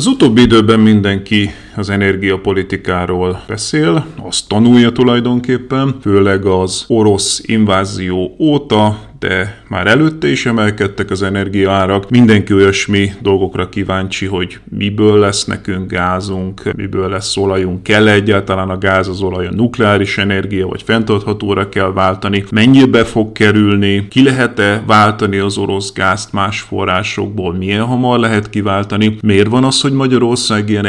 Az utóbbi időben mindenki az energiapolitikáról beszél, azt tanulja tulajdonképpen, főleg az orosz invázió óta, de már előtte is emelkedtek az energiaárak. Mindenki olyasmi dolgokra kíváncsi, hogy miből lesz nekünk gázunk, miből lesz olajunk, kell -e egyáltalán a gáz, az olaj, a nukleáris energia, vagy fenntarthatóra kell váltani, mennyibe fog kerülni, ki lehet-e váltani az orosz gázt más forrásokból, milyen hamar lehet kiváltani, miért van az, hogy Magyarország ilyen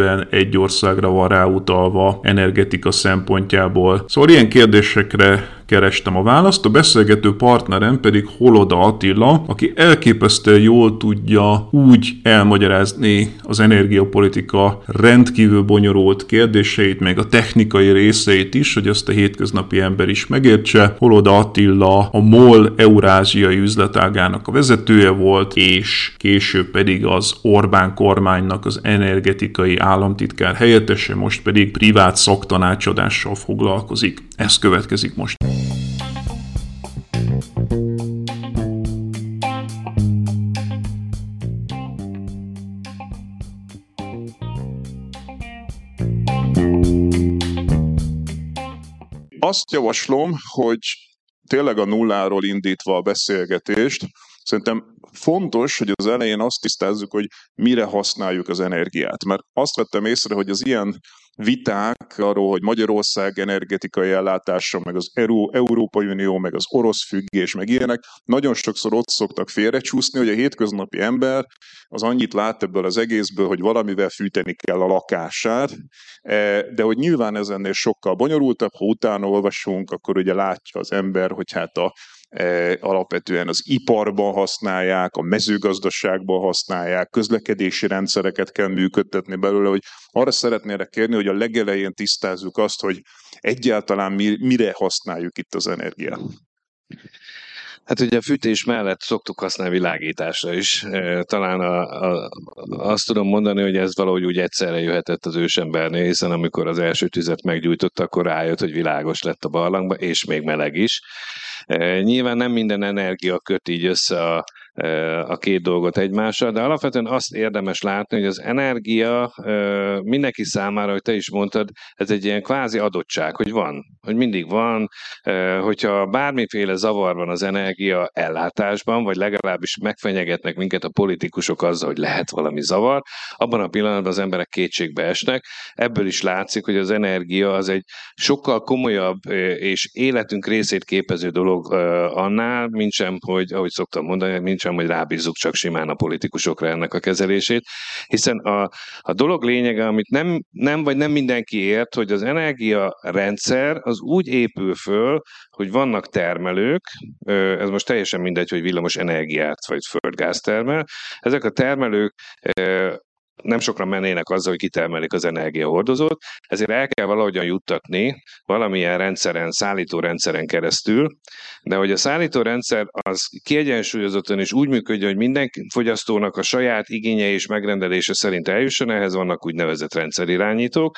elképesztően egy országra van ráutalva energetika szempontjából. Szóval ilyen kérdésekre kerestem a választ, a beszélgető partnerem pedig Holoda Attila, aki elképesztően jól tudja úgy elmagyarázni az energiapolitika rendkívül bonyolult kérdéseit, meg a technikai részeit is, hogy ezt a hétköznapi ember is megértse. Holoda Attila a MOL eurázsiai üzletágának a vezetője volt, és később pedig az Orbán kormánynak az energetikai államtitkár helyettese, most pedig privát szaktanácsadással foglalkozik. Ez következik most. Azt javaslom, hogy tényleg a nulláról indítva a beszélgetést, szerintem fontos, hogy az elején azt tisztázzuk, hogy mire használjuk az energiát. Mert azt vettem észre, hogy az ilyen viták arról, hogy Magyarország energetikai ellátása, meg az Euró, Európai Unió, meg az orosz függés, meg ilyenek, nagyon sokszor ott szoktak félrecsúszni, hogy a hétköznapi ember az annyit lát ebből az egészből, hogy valamivel fűteni kell a lakását, e, de hogy nyilván ez ennél sokkal bonyolultabb, ha utána olvasunk, akkor ugye látja az ember, hogy hát a alapvetően az iparban használják, a mezőgazdaságban használják, közlekedési rendszereket kell működtetni belőle, hogy arra szeretnélek kérni, hogy a legelején tisztázzuk azt, hogy egyáltalán mire használjuk itt az energiát. Hát ugye a fűtés mellett szoktuk használni világításra is. E, talán a, a, azt tudom mondani, hogy ez valahogy úgy egyszerre jöhetett az ősembernél, hiszen amikor az első tüzet meggyújtott, akkor rájött, hogy világos lett a barlangba, és még meleg is. Nyilván nem minden energia köt így össze a, a két dolgot egymással, de alapvetően azt érdemes látni, hogy az energia mindenki számára, hogy te is mondtad, ez egy ilyen kvázi adottság, hogy van, hogy mindig van, hogyha bármiféle zavar van az energia ellátásban, vagy legalábbis megfenyegetnek minket a politikusok azzal, hogy lehet valami zavar, abban a pillanatban az emberek kétségbe esnek. Ebből is látszik, hogy az energia az egy sokkal komolyabb és életünk részét képező dolog annál, mint sem, hogy ahogy szoktam mondani, mint sem, hogy rábízzuk csak simán a politikusokra ennek a kezelését, hiszen a, a dolog lényege, amit nem, nem vagy nem mindenki ért, hogy az energiarendszer az úgy épül föl, hogy vannak termelők, ez most teljesen mindegy, hogy villamos energiát vagy földgáz termel, ezek a termelők nem sokra mennének azzal, hogy kitermelik az energiahordozót, ezért el kell valahogyan juttatni valamilyen rendszeren, szállítórendszeren keresztül, de hogy a szállítórendszer az kiegyensúlyozottan és úgy működjön, hogy minden fogyasztónak a saját igénye és megrendelése szerint eljusson, ehhez vannak úgynevezett rendszerirányítók,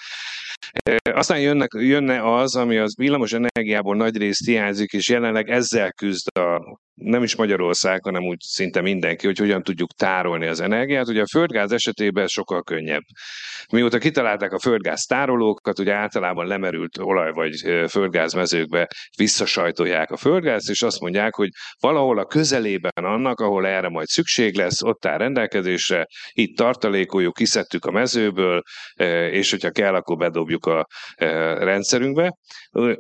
aztán jönnek, jönne az, ami az villamos energiából nagy részt hiányzik, és jelenleg ezzel küzd a nem is Magyarország, hanem úgy szinte mindenki, hogy hogyan tudjuk tárolni az energiát. Ugye a földgáz esetében sokkal könnyebb. Mióta kitalálták a földgáz tárolókat, ugye általában lemerült olaj vagy földgáz mezőkbe visszasajtolják a földgázt, és azt mondják, hogy valahol a közelében annak, ahol erre majd szükség lesz, ott áll rendelkezésre, itt tartalékoljuk, kiszedtük a mezőből, és hogyha kell, akkor bedobjuk a rendszerünkbe.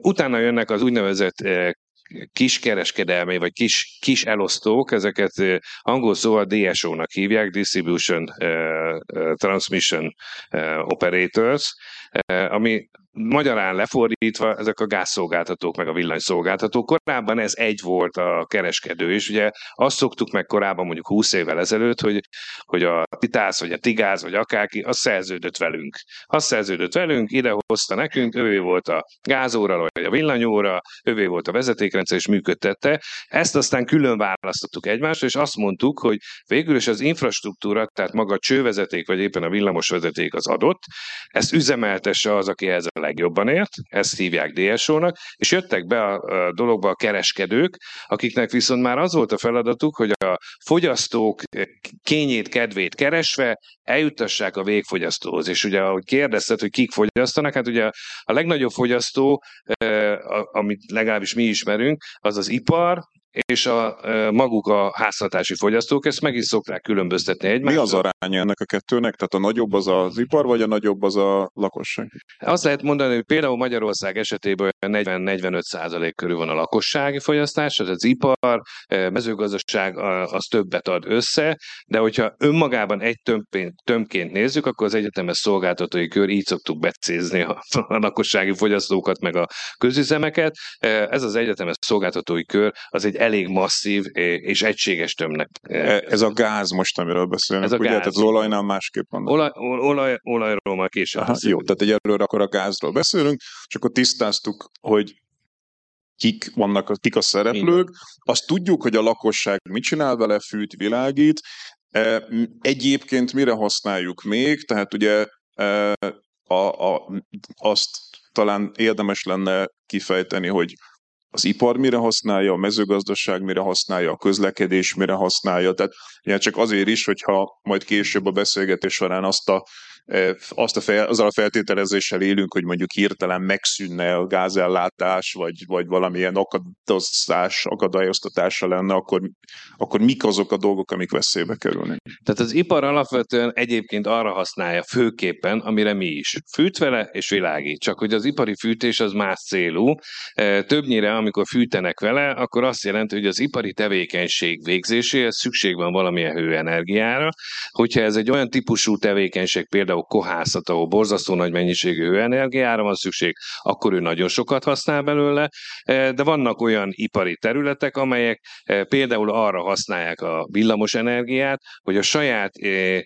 Utána jönnek az úgynevezett kiskereskedelmi, vagy kis, kis elosztók, ezeket angol szóval DSO-nak hívják, Distribution uh, Transmission uh, Operators, ami Magyarán lefordítva, ezek a gázszolgáltatók, meg a villanyszolgáltatók. Korábban ez egy volt a kereskedő, és ugye azt szoktuk meg korábban mondjuk 20 évvel ezelőtt, hogy, hogy a Titász, vagy a Tigáz, vagy akárki, az szerződött velünk. Az szerződött velünk, ide hozta nekünk, ővé volt a gázóra, vagy a villanyóra, ővé volt a vezetékrendszer, és működtette. Ezt aztán külön választottuk egymásra, és azt mondtuk, hogy végül is az infrastruktúra, tehát maga a csővezeték, vagy éppen a villamosvezeték az adott, ezt üzemeltesse az, aki ezzel legjobban ért, ezt hívják DSO-nak, és jöttek be a dologba a kereskedők, akiknek viszont már az volt a feladatuk, hogy a fogyasztók kényét, kedvét keresve eljuttassák a végfogyasztóhoz. És ugye, ahogy kérdezted, hogy kik fogyasztanak, hát ugye a legnagyobb fogyasztó, amit legalábbis mi ismerünk, az az ipar, és a, maguk a háztartási fogyasztók ezt meg is szokták különböztetni egymást. Mi az aránya ennek a kettőnek? Tehát a nagyobb az az ipar, vagy a nagyobb az a lakosság? Azt lehet mondani, hogy például Magyarország esetében 40-45 százalék körül van a lakossági fogyasztás, az az ipar, mezőgazdaság az többet ad össze, de hogyha önmagában egy tömbként, tömbként nézzük, akkor az egyetemes szolgáltatói kör így szoktuk becézni a, a lakossági fogyasztókat, meg a közüzemeket. Ez az egyetemes szolgáltatói kör az egy elég masszív és egységes tömnek. E, ez a gáz most, amiről beszélünk, ez a ugye? Gáz. Tehát az olajnál másképp van. Olaj, olaj, olajról már később Aha, Jó, tehát egyelőre akkor a gázról beszélünk, és akkor tisztáztuk, hogy kik vannak, kik a szereplők. Azt tudjuk, hogy a lakosság mit csinál vele, fűt, világít. E, egyébként mire használjuk még? Tehát ugye e, a, a, azt talán érdemes lenne kifejteni, hogy az ipar mire használja, a mezőgazdaság mire használja, a közlekedés mire használja. Tehát ugye csak azért is, hogyha majd később a beszélgetés során azt a azt a fel, azzal a feltételezéssel élünk, hogy mondjuk hirtelen megszűnne a gázellátás, vagy, vagy valamilyen akadozás, akadályoztatása lenne, akkor, akkor mik azok a dolgok, amik veszélybe kerülnek? Tehát az ipar alapvetően egyébként arra használja főképpen, amire mi is. Fűt vele és világít. Csak hogy az ipari fűtés az más célú. Többnyire, amikor fűtenek vele, akkor azt jelenti, hogy az ipari tevékenység végzéséhez szükség van valamilyen hőenergiára. Hogyha ez egy olyan típusú tevékenység, például például kohászat, ahol borzasztó nagy mennyiségű hőenergiára van szükség, akkor ő nagyon sokat használ belőle, e, de vannak olyan ipari területek, amelyek e, például arra használják a villamos energiát, hogy a saját, eh,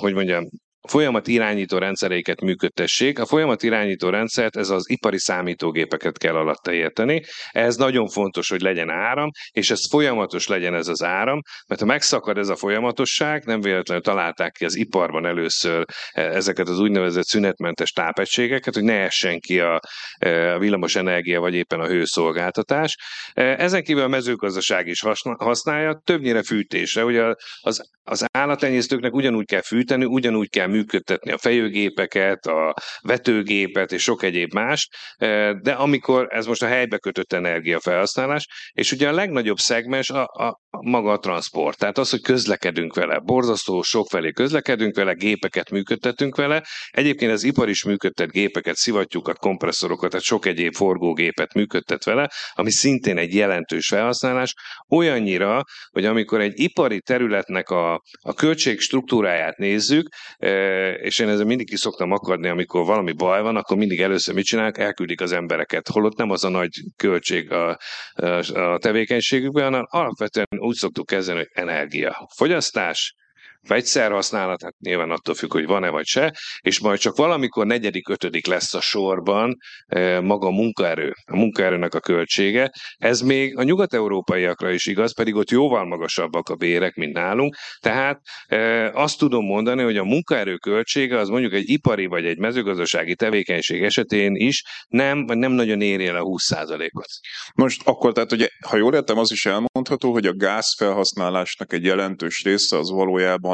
hogy mondjam, folyamat irányító rendszereiket működtessék. A folyamat irányító rendszert, ez az ipari számítógépeket kell alatta érteni. Ez nagyon fontos, hogy legyen áram, és ez folyamatos legyen ez az áram, mert ha megszakad ez a folyamatosság, nem véletlenül találták ki az iparban először e, ezeket az úgynevezett szünetmentes tápegységeket, hogy ne essen ki a, e, a villamos energia, vagy éppen a hőszolgáltatás. E, ezen kívül a mezőgazdaság is használja, többnyire fűtésre. Ugye az, az állattenyésztőknek ugyanúgy kell fűteni, ugyanúgy kell működtetni a fejőgépeket, a vetőgépet és sok egyéb más, eh, de amikor ez most a helybe kötött energiafelhasználás, és ugye a legnagyobb szegmens a, a maga a transport, tehát az, hogy közlekedünk vele, borzasztó sokfelé közlekedünk vele, gépeket működtetünk vele, egyébként az ipar is működtet gépeket, szivattyúkat, kompresszorokat, tehát sok egyéb forgógépet működtet vele, ami szintén egy jelentős felhasználás, olyannyira, hogy amikor egy ipari területnek a, a költség struktúráját nézzük, eh, és én ezzel mindig ki szoktam akadni, amikor valami baj van, akkor mindig először mit csinálnak, elküldik az embereket, holott nem az a nagy költség a, a, a tevékenységükben, hanem alapvetően úgy szoktuk kezdeni, hogy energia. Fogyasztás, fegyszerhasználat, hát nyilván attól függ, hogy van-e vagy se, és majd csak valamikor negyedik, ötödik lesz a sorban maga a munkaerő, a munkaerőnek a költsége. Ez még a nyugat-európaiakra is igaz, pedig ott jóval magasabbak a bérek, mint nálunk. Tehát azt tudom mondani, hogy a munkaerő költsége az mondjuk egy ipari vagy egy mezőgazdasági tevékenység esetén is nem, vagy nem nagyon éri el a 20%-ot. Most akkor, tehát ugye, ha jól értem, az is elmondható, hogy a gáz felhasználásnak egy jelentős része az valójában E,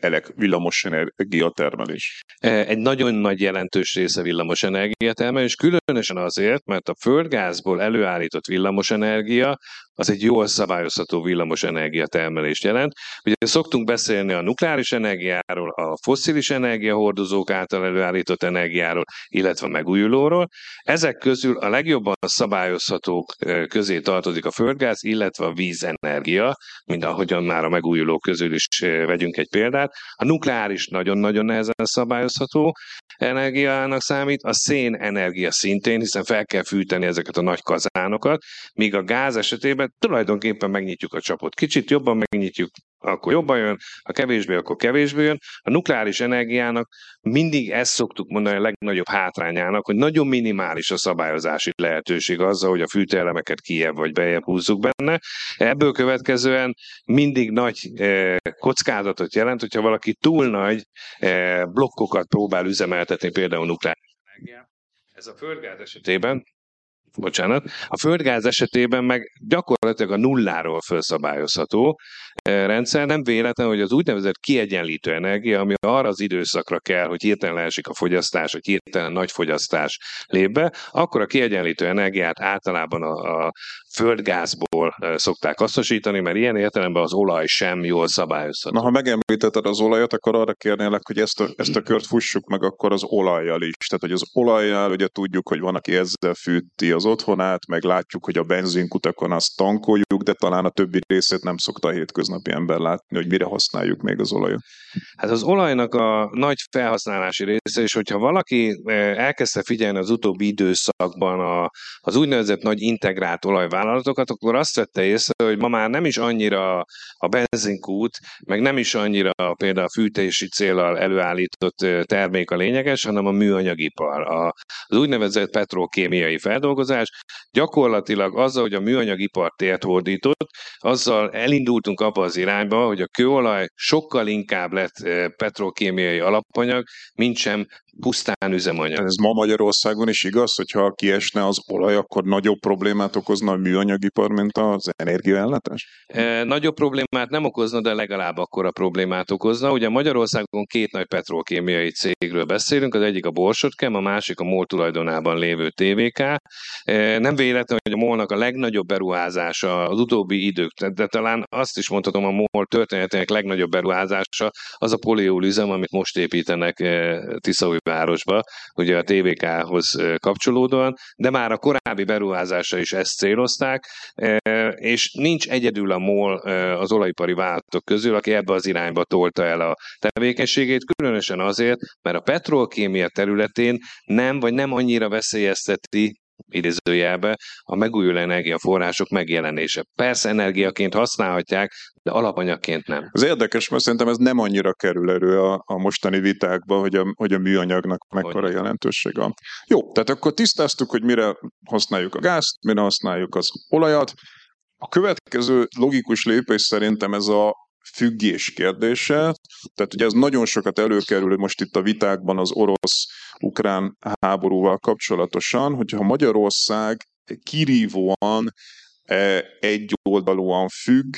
elek villamos energiatermelés. E, egy nagyon nagy jelentős része villamos energiatermelés, különösen azért, mert a földgázból előállított villamos energia az egy jól szabályozható villamos energiatermelést jelent. Ugye szoktunk beszélni a nukleáris energiáról, a fosszilis energiahordozók által előállított energiáról, illetve a megújulóról. Ezek közül a legjobban szabályozhatók közé tartozik a földgáz, illetve a vízenergia, mint ahogyan már a megújulók közül is vegyünk egy példát. A nukleáris nagyon-nagyon nehezen szabályozható energiának számít, a szén energia szintén, hiszen fel kell fűteni ezeket a nagy kazánokat, míg a gáz esetében tulajdonképpen megnyitjuk a csapot. Kicsit jobban megnyitjuk, akkor jobban jön, ha kevésbé, akkor kevésbé jön. A nukleáris energiának mindig ezt szoktuk mondani a legnagyobb hátrányának, hogy nagyon minimális a szabályozási lehetőség azzal, hogy a fűtőelemeket kijebb vagy bejebb húzzuk benne. Ebből következően mindig nagy eh, kockázatot jelent, hogyha valaki túl nagy eh, blokkokat próbál üzemeltetni, például nukleáris energiát. Ez a földgáz esetében bocsánat, a földgáz esetében meg gyakorlatilag a nulláról felszabályozható eh, rendszer. Nem véletlen, hogy az úgynevezett kiegyenlítő energia, ami arra az időszakra kell, hogy hirtelen leesik a fogyasztás, hogy hirtelen nagy fogyasztás lép be, akkor a kiegyenlítő energiát általában a, a földgázból eh, szokták hasznosítani, mert ilyen értelemben az olaj sem jól szabályozható. Na, ha megemlítetted az olajat, akkor arra kérnélek, hogy ezt a, ezt a kört fussuk meg akkor az olajjal is. Tehát, hogy az olajjal ugye tudjuk, hogy van, aki ezzel fűti az otthonát, meg látjuk, hogy a benzinkutakon azt tankoljuk, de talán a többi részét nem szokta a hétköznapi ember látni, hogy mire használjuk még az olajat. Hát az olajnak a nagy felhasználási része, és hogyha valaki eh, elkezdte figyelni az utóbbi időszakban a, az úgynevezett nagy integrált olajvállalatokat, akkor azt vette észre, hogy ma már nem is annyira a benzinkút, meg nem is annyira például a fűtési célral előállított eh, termék a lényeges, hanem a műanyagipar. A, az úgynevezett petrokémiai feldolgozás gyakorlatilag azzal, hogy a műanyagipar tért hódított, azzal elindultunk abba az irányba, hogy a kőolaj sokkal inkább lett petrokémiai alapanyag, mint sem pusztán üzemanyag. Ez ma Magyarországon is igaz, hogyha kiesne az olaj, akkor nagyobb problémát okozna a műanyagipar, mint az energiaellátás? E, nagyobb problémát nem okozna, de legalább akkora problémát okozna. Ugye Magyarországon két nagy petrokémiai cégről beszélünk, az egyik a Borsodkem, a másik a MOL tulajdonában lévő TVK. E, nem véletlen, hogy a MOL-nak a legnagyobb beruházása az utóbbi idők, de talán azt is mondhatom, a MOL történetének legnagyobb beruházása az a poliól üzem, amit most építenek e, Tiszaúj városba, ugye a TVK-hoz kapcsolódóan, de már a korábbi beruházása is ezt célozták, és nincs egyedül a MOL az olajipari vállalatok közül, aki ebbe az irányba tolta el a tevékenységét, különösen azért, mert a petrolkémia területén nem, vagy nem annyira veszélyezteti idézőjelbe a megújuló energiaforrások megjelenése. Persze energiaként használhatják, de alapanyagként nem. Ez érdekes, mert szerintem ez nem annyira kerül elő a, a mostani vitákba, hogy a, hogy a műanyagnak mekkora hogy? jelentősége. Jó, tehát akkor tisztáztuk, hogy mire használjuk a gázt, mire használjuk az olajat. A következő logikus lépés szerintem ez a függés kérdése. Tehát ugye ez nagyon sokat előkerül most itt a vitákban az orosz-ukrán háborúval kapcsolatosan, hogyha Magyarország kirívóan e, egyoldalúan függ,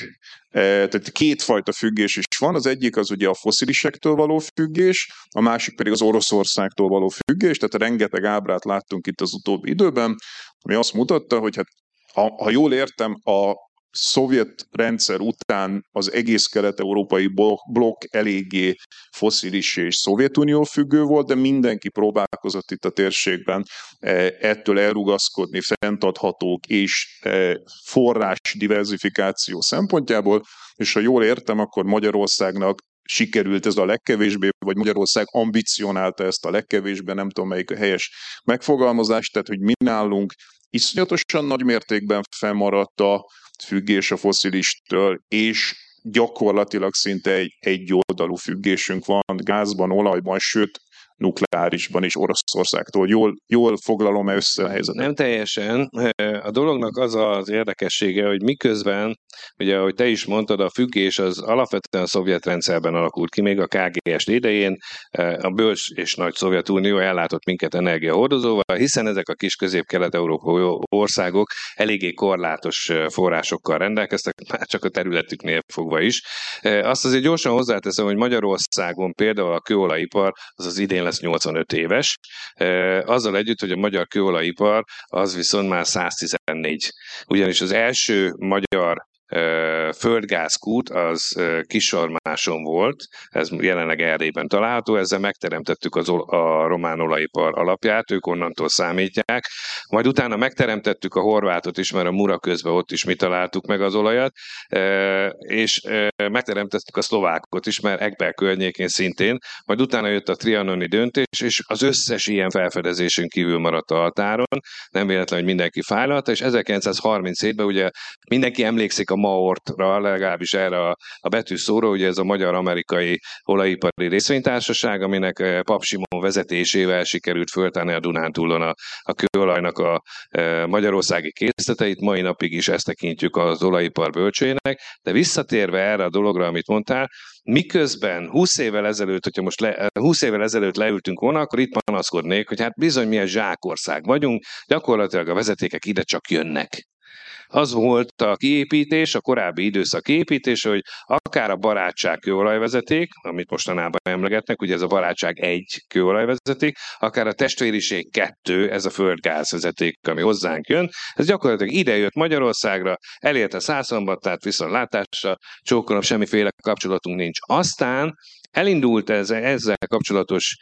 e, tehát kétfajta függés is van. Az egyik az ugye a foszilisektől való függés, a másik pedig az Oroszországtól való függés, tehát rengeteg ábrát láttunk itt az utóbbi időben, ami azt mutatta, hogy hát ha, ha jól értem, a szovjet rendszer után az egész kelet-európai blokk eléggé foszilis és Szovjetunió függő volt, de mindenki próbálkozott itt a térségben e, ettől elrugaszkodni fenntarthatók és e, forrás diversifikáció szempontjából, és ha jól értem, akkor Magyarországnak sikerült ez a legkevésbé, vagy Magyarország ambicionálta ezt a legkevésbé, nem tudom melyik a helyes megfogalmazás, tehát hogy mi nálunk iszonyatosan nagy mértékben fennmaradt a függés a foszilistől, és gyakorlatilag szinte egy, egy oldalú függésünk van gázban, olajban, sőt, nukleárisban is Oroszországtól. Jól, jól foglalom össze a helyzetet? Nem teljesen. A dolognak az az érdekessége, hogy miközben, ugye ahogy te is mondtad, a függés az alapvetően a szovjet rendszerben alakult ki, még a KGS idején a bölcs és nagy Szovjetunió ellátott minket energiahordozóval, hiszen ezek a kis közép-kelet-európai országok eléggé korlátos forrásokkal rendelkeztek, már csak a területüknél fogva is. Azt azért gyorsan hozzáteszem, hogy Magyarországon például a kőolajipar az az idén lesz 85 éves, azzal együtt, hogy a magyar kőolajipar az viszont már 114. Ugyanis az első magyar földgázkút az Kisarmáson volt, ez jelenleg Erdélyben található, ezzel megteremtettük az, a román olajipar alapját, ők onnantól számítják, majd utána megteremtettük a horvátot is, mert a Mura közben ott is mi találtuk meg az olajat, és megteremtettük a szlovákot is, mert Ekbel környékén szintén, majd utána jött a trianoni döntés, és az összes ilyen felfedezésünk kívül maradt a határon, nem véletlen, hogy mindenki fájlalta, és 1937-ben ugye mindenki emlékszik a Maortra, legalábbis erre a, a betűszóra, ugye ez a magyar-amerikai olajipari részvénytársaság, aminek eh, Pap Simon vezetésével sikerült föltárni a Dunántúlon a, a kőolajnak a e, magyarországi készleteit, mai napig is ezt tekintjük az olajipar bölcsének, de visszatérve erre a dologra, amit mondtál, miközben 20 évvel ezelőtt, hogyha most le, 20 évvel ezelőtt leültünk volna, akkor itt panaszkodnék, hogy hát bizony milyen zsákország vagyunk, gyakorlatilag a vezetékek ide csak jönnek az volt a kiépítés, a korábbi időszak kiépítése, hogy akár a barátság kőolajvezeték, amit mostanában emlegetnek, ugye ez a barátság egy kőolajvezeték, akár a testvériség kettő, ez a földgázvezeték, ami hozzánk jön. Ez gyakorlatilag ide jött Magyarországra, elérte Szászombattát, viszont látásra, csókolom, semmiféle kapcsolatunk nincs. Aztán elindult ez, ezzel kapcsolatos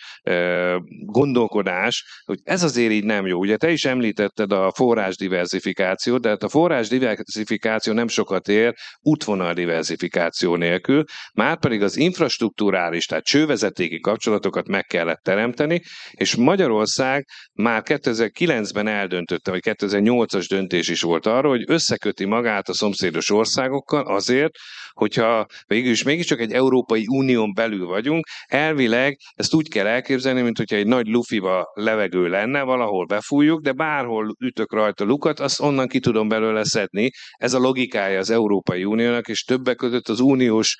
gondolkodás, hogy ez azért így nem jó. Ugye te is említetted a forrás diversifikációt, de hát a forrás diversifikáció nem sokat ér útvonal diversifikáció nélkül, már pedig az infrastruktúrális, tehát csővezetéki kapcsolatokat meg kellett teremteni, és Magyarország már 2009-ben eldöntötte, vagy 2008-as döntés is volt arról, hogy összeköti magát a szomszédos országokkal azért, hogyha végülis mégiscsak egy Európai Unión belül vagyunk, elvileg ezt úgy kell elképzelni, mint hogyha egy nagy lufiba levegő lenne, valahol befújjuk, de bárhol ütök rajta lukat, azt onnan ki tudom belőle szedni. Ez a logikája az Európai Uniónak, és többek között az uniós,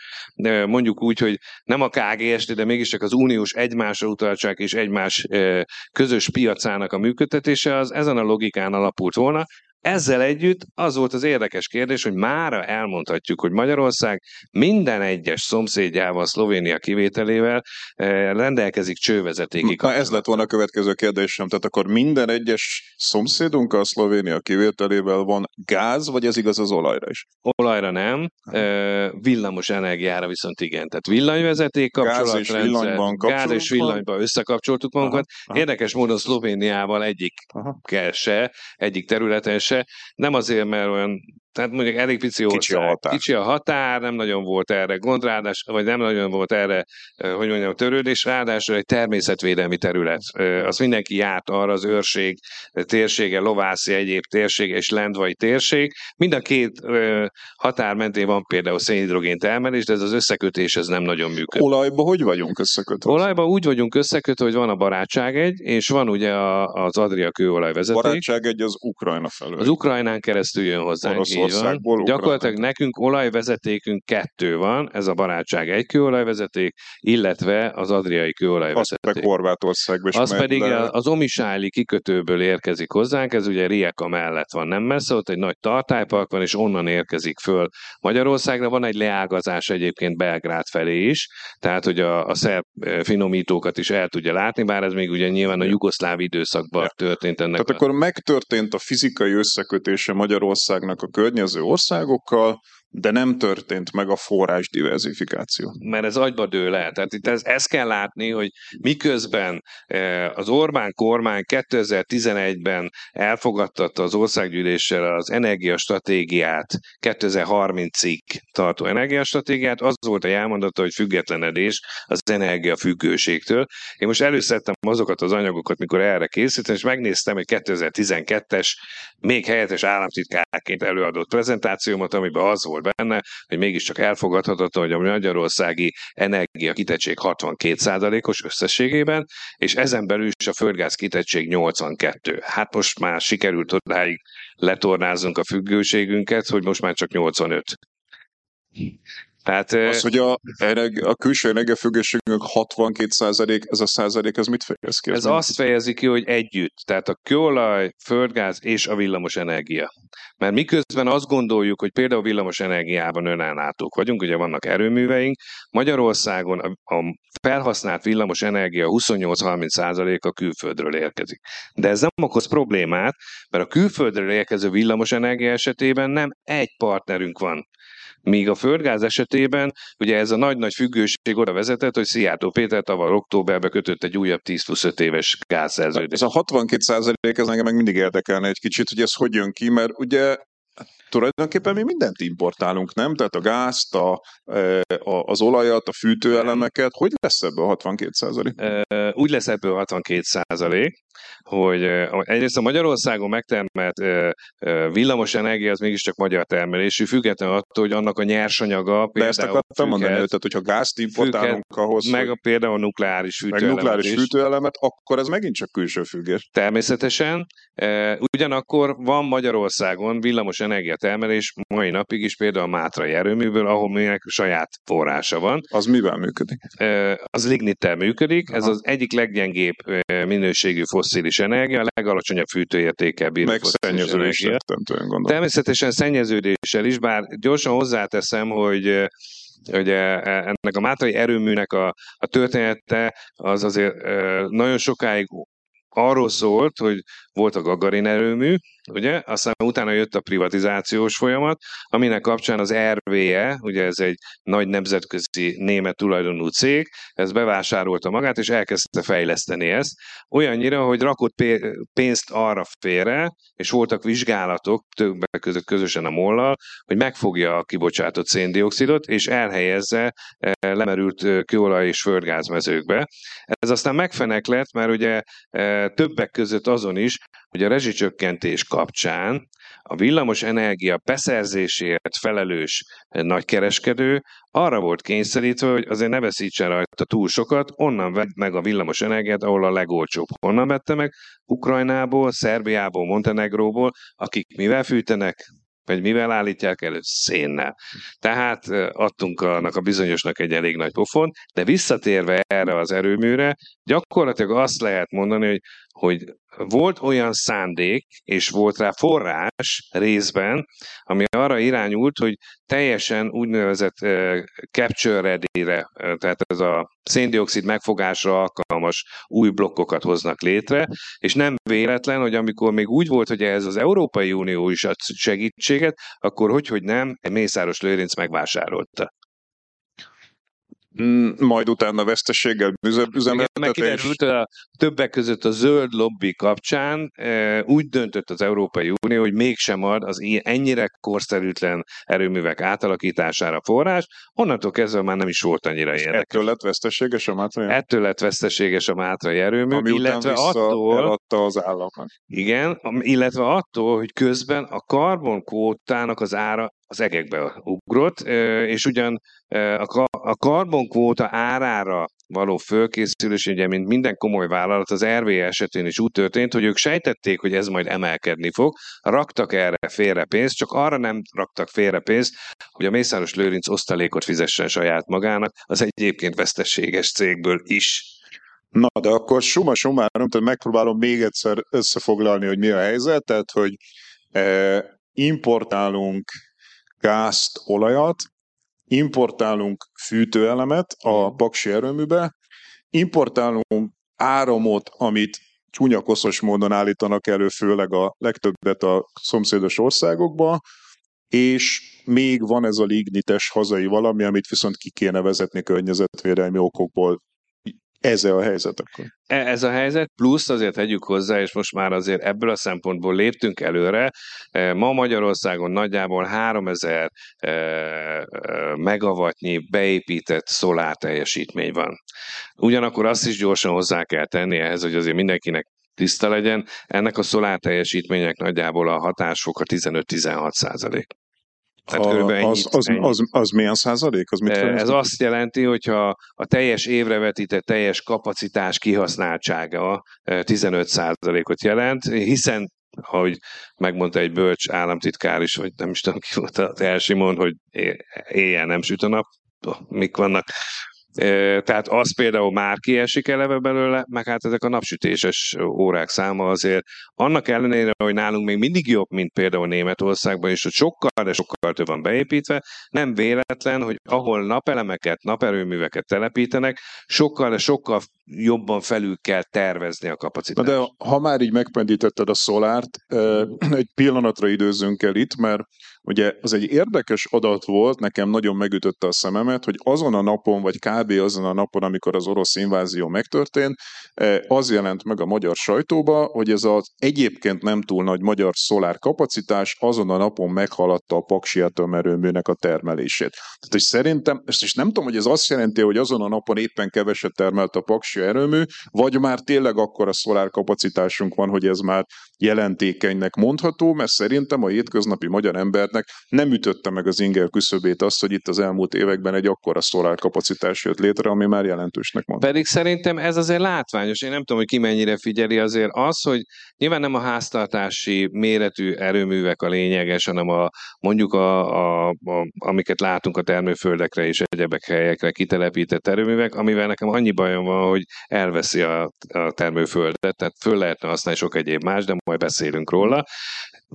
mondjuk úgy, hogy nem a KGST, de mégiscsak az uniós egymásra utaltság és egymás közös piacának a működtetése az ezen a logikán alapult volna, ezzel együtt az volt az érdekes kérdés, hogy mára elmondhatjuk, hogy Magyarország minden egyes szomszédjával, Szlovénia kivételével eh, rendelkezik csővezetékig. Na ez lett volna a következő kérdésem, tehát akkor minden egyes szomszédunkkal, Szlovénia kivételével van gáz, vagy ez igaz az olajra is? Olajra nem, eh, villamos energiára viszont igen. Tehát villanyvezeték kapcsolatrendszer, gáz és villanyban, gáz és villanyban összekapcsoltuk magunkat. Aha, aha. Érdekes módon Szlovéniával egyik kell se, egyik területen se, nem azért, mert olyan tehát mondjuk elég pici ország. Kicsi a határ. Kicsi a határ, nem nagyon volt erre gond, ráadás, vagy nem nagyon volt erre, hogy mondjam, törődés, ráadásul egy természetvédelmi terület. Az mindenki járt arra az őrség térsége, lovászi egyéb térsége és lendvai térség. Mind a két határ mentén van például szénhidrogén termelés, de ez az összekötés ez nem nagyon működik. Olajba hogy vagyunk összekötve? Olajba úgy vagyunk összekötve, hogy van a barátság egy, és van ugye az Adria kőolaj vezeték. Barátság egy az Ukrajna felől. Az Ukrajnán keresztül jön hozzánk. Oroszországból. Gyakorlatilag nekünk olajvezetékünk kettő van, ez a barátság egy kőolajvezeték, illetve az adriai kőolajvezeték. Az Horvátországba is Az pedig le... az Omisáli kikötőből érkezik hozzánk, ez ugye Rijeka mellett van, nem messze, ott egy nagy tartálypark van, és onnan érkezik föl Magyarországra. Van egy leágazás egyébként Belgrád felé is, tehát hogy a, a szerb finomítókat is el tudja látni, bár ez még ugye nyilván a jugoszláv időszakban ja. történt ennek. Tehát a... akkor megtörtént a fizikai összekötése Magyarországnak a környező országokkal, de nem történt meg a forrás diversifikáció. Mert ez agyba dől el. Tehát itt ez, ezt kell látni, hogy miközben eh, az Orbán kormány 2011-ben elfogadtatta az országgyűléssel az energiastratégiát, 2030-ig tartó energiastratégiát, az volt a jelmondata, hogy függetlenedés az energiafüggőségtől. Én most előszedtem azokat az anyagokat, mikor erre készítettem, és megnéztem egy 2012-es, még helyettes államtitkárként előadott prezentációmat, amiben az volt benne, hogy mégiscsak elfogadhatatlan, hogy a magyarországi energia kitettség 62%-os összességében, és ezen belül is a földgáz kitettség 82. Hát most már sikerült odáig letornázunk a függőségünket, hogy most már csak 85. Tehát, az, hogy a, a külső energiafüggőségünk 62 ez a százalék, ez mit fejez ki? Ez, ez azt fejezi ki, hogy együtt, tehát a kőolaj, földgáz és a villamos energia. Mert miközben azt gondoljuk, hogy például a villamos energiában önellátók vagyunk, ugye vannak erőműveink, Magyarországon a, a felhasznált villamos energia 28-30% a külföldről érkezik. De ez nem okoz problémát, mert a külföldről érkező villamos energia esetében nem egy partnerünk van, Míg a földgáz esetében ugye ez a nagy-nagy függőség oda vezetett, hogy Szijjártó Péter tavaly októberben kötött egy újabb 10 plusz 5 éves gázszerződést. Ez a 62 százalék, ez engem meg mindig érdekelne egy kicsit, hogy ez hogy jön ki, mert ugye tulajdonképpen mi mindent importálunk, nem? Tehát a gázt, a, e, a, az olajat, a fűtőelemeket, hogy lesz ebből 62 százalék? Úgy lesz ebből 62 százalék, hogy egyrészt a Magyarországon megtermelt villamos energia az mégiscsak magyar termelésű, függetlenül attól, hogy annak a nyersanyaga De ezt akartam mondani, tehát hogyha gázt importálunk függet, ahhoz, meg a, például a nukleáris fűtőelemet meg nukleáris is, fűtőelemet, akkor ez megint csak külső függés. Természetesen. Ugyanakkor van Magyarországon villamos energiatermelés mai napig is például a Mátrai erőműből, ahol minek saját forrása van. Az mivel működik? Az lignittel működik, Aha. ez az egyik leggyengébb minőségű fosszilis energia, a legalacsonyabb fűtőértékkel bíró Meg szennyeződéssel, Természetesen szennyeződéssel is, bár gyorsan hozzáteszem, hogy Ugye ennek a Mátrai erőműnek a, a története az azért nagyon sokáig arról szólt, hogy volt a Gagarin erőmű, ugye, aztán utána jött a privatizációs folyamat, aminek kapcsán az RVE, ugye ez egy nagy nemzetközi német tulajdonú cég, ez bevásárolta magát, és elkezdte fejleszteni ezt, olyannyira, hogy rakott pénzt arra félre, és voltak vizsgálatok, többek között közösen a mollal, hogy megfogja a kibocsátott széndiokszidot, és elhelyezze eh, lemerült eh, kőolaj és földgázmezőkbe. Ez aztán megfeneklett, mert ugye eh, többek között azon is, hogy a rezsicsökkentés kapcsán a villamos energia beszerzéséért felelős nagykereskedő arra volt kényszerítve, hogy azért ne veszítsen rajta túl sokat, onnan vett meg a villamos energiát, ahol a legolcsóbb. Honnan vette meg? Ukrajnából, Szerbiából, Montenegróból, akik mivel fűtenek? vagy mivel állítják elő? Szénnel. Tehát adtunk annak a bizonyosnak egy elég nagy pofon, de visszatérve erre az erőműre, gyakorlatilag azt lehet mondani, hogy, hogy volt olyan szándék, és volt rá forrás részben, ami arra irányult, hogy teljesen úgynevezett uh, capture ready-re, tehát ez a széndiokszid megfogásra alkalmas új blokkokat hoznak létre, és nem véletlen, hogy amikor még úgy volt, hogy ez az Európai Unió is ad segítséget, akkor hogy, hogy nem, Mészáros Lőrinc megvásárolta. Mm, majd utána veszteséggel üzemeltetés. Kiderült, a többek között a zöld lobby kapcsán e, úgy döntött az Európai Unió, hogy mégsem ad az ennyire korszerűtlen erőművek átalakítására forrás, onnantól kezdve már nem is volt annyira érdekes. Ettől lett veszteséges a Mátrai? Ettől lett veszteséges a Mátrai erőmű, Ami illetve attól, eladta az államnak. Igen, illetve attól, hogy közben a karbonkvótának az ára az egekbe ugrott, és ugyan a karbonkvóta árára való fölkészülés, ugye, mint minden komoly vállalat, az RV esetén is úgy történt, hogy ők sejtették, hogy ez majd emelkedni fog, raktak erre félre pénzt, csak arra nem raktak félre pénzt, hogy a Mészáros Lőrinc osztalékot fizessen saját magának, az egyébként veszteséges cégből is. Na, de akkor suma sumárom, tehát megpróbálom még egyszer összefoglalni, hogy mi a helyzet, tehát, hogy eh, importálunk gázt, olajat, importálunk fűtőelemet a paksi erőműbe, importálunk áramot, amit csúnyakoszos módon állítanak elő, főleg a legtöbbet a szomszédos országokba, és még van ez a lignites hazai valami, amit viszont ki kéne vezetni környezetvédelmi okokból ez a helyzet akkor? E, ez a helyzet, plusz azért tegyük hozzá, és most már azért ebből a szempontból léptünk előre. E, ma Magyarországon nagyjából 3000 e, megavatnyi beépített szolár teljesítmény van. Ugyanakkor azt is gyorsan hozzá kell tenni ehhez, hogy azért mindenkinek tiszta legyen. Ennek a szolár teljesítmények nagyjából a hatásfoka 15-16 százalék. Tehát a, az, az, az, az milyen százalék? Az mit Ez azt jelenti, hogyha a teljes évre vetített teljes kapacitás kihasználtsága 15 százalékot jelent, hiszen ahogy megmondta egy bölcs államtitkár is, vagy nem is tudom ki volt az első mond, hogy éjjel nem süt a nap, mik vannak tehát az például már kiesik eleve belőle, meg hát ezek a napsütéses órák száma azért annak ellenére, hogy nálunk még mindig jobb, mint például Németországban, és hogy sokkal, de sokkal több van beépítve, nem véletlen, hogy ahol napelemeket, naperőműveket telepítenek, sokkal, de sokkal jobban felül kell tervezni a kapacitást. De ha már így megpendítetted a szolárt, egy pillanatra időzzünk el itt, mert Ugye az egy érdekes adat volt, nekem nagyon megütötte a szememet, hogy azon a napon, vagy kb. azon a napon, amikor az orosz invázió megtörtént, eh, az jelent meg a magyar sajtóba, hogy ez az egyébként nem túl nagy magyar szolár kapacitás azon a napon meghaladta a Paksi atomerőműnek a termelését. Tehát, hogy szerintem, ezt is nem tudom, hogy ez azt jelenti, hogy azon a napon éppen keveset termelt a Paksi erőmű, vagy már tényleg akkor a szolár kapacitásunk van, hogy ez már jelentékenynek mondható, mert szerintem a hétköznapi magyar embernek nem ütötte meg az inger küszöbét azt, hogy itt az elmúlt években egy akkora szolár kapacitás jött létre, ami már jelentősnek mond. Pedig szerintem ez azért látványos. Én nem tudom, hogy ki mennyire figyeli azért az, hogy nyilván nem a háztartási méretű erőművek a lényeges, hanem a, mondjuk a, a, a, amiket látunk a termőföldekre és egyebek helyekre kitelepített erőművek, amivel nekem annyi bajom van, hogy elveszi a, a termőföldet, tehát föl lehetne használni sok egyéb más, de majd beszélünk róla.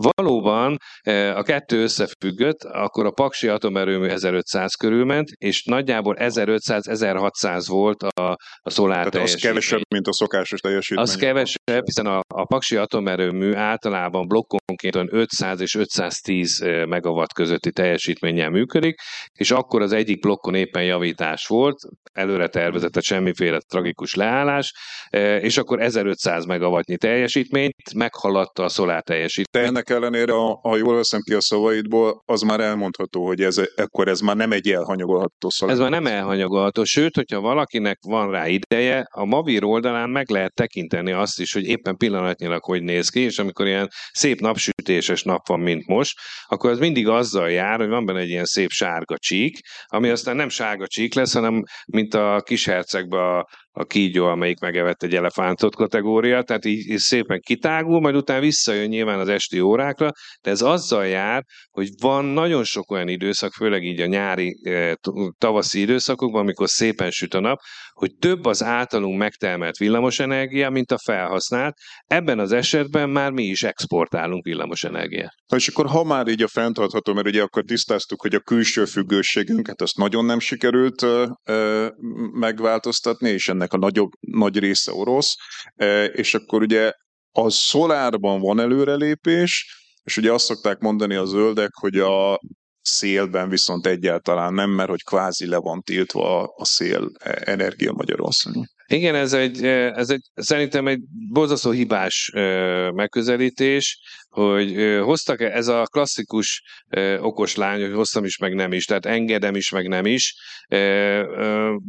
Valóban e, a kettő összefüggött, akkor a Paksi atomerőmű 1500 körül ment, és nagyjából 1500-1600 volt a, a szolár Tehát az kevesebb, mint a szokásos teljesítmény. Az kevesebb, hiszen a, a Paksi atomerőmű általában blokkonként 500 és 510 e, megawatt közötti teljesítménnyel működik, és akkor az egyik blokkon éppen javítás volt, előre tervezett a semmiféle tragikus leállás, e, és akkor 1500 megawattnyi teljesítményt meghaladta a szolár teljesítmény. De ennek ellenére, ha jól veszem ki a szavaidból, az már elmondható, hogy ez, ekkor ez már nem egy elhanyagolható szolár. Ez már nem elhanyagolható, sőt, hogyha valakinek van rá ideje, a Mavir oldalán meg lehet tekinteni azt is, hogy éppen pillanatnyilag hogy néz ki, és amikor ilyen szép napsütéses nap van, mint most, akkor az mindig azzal jár, hogy van benne egy ilyen szép sárga csík, ami aztán nem sárga csík lesz, hanem mint a kishercegben a a kígyó, amelyik megevett egy elefántot kategória, tehát így, így szépen kitágul, majd utána visszajön nyilván az esti órákra, de ez azzal jár, hogy van nagyon sok olyan időszak, főleg így a nyári, eh, tavaszi időszakokban, amikor szépen süt a nap, hogy több az általunk megtermelt villamosenergia, mint a felhasznált. Ebben az esetben már mi is exportálunk villamosenergiát. Na és akkor ha már így a fenntartható, mert ugye akkor tisztáztuk, hogy a külső függőségünket azt nagyon nem sikerült ö, megváltoztatni, és ennek a nagyobb, nagy része orosz, ö, és akkor ugye a szolárban van előrelépés, és ugye azt szokták mondani a zöldek, hogy a szélben viszont egyáltalán nem, mert hogy kvázi le van tiltva a szél energia Magyarországon. Igen, ez egy, ez egy szerintem egy borzasztó hibás megközelítés, hogy hoztak ez a klasszikus okos lány, hogy hoztam is, meg nem is, tehát engedem is, meg nem is.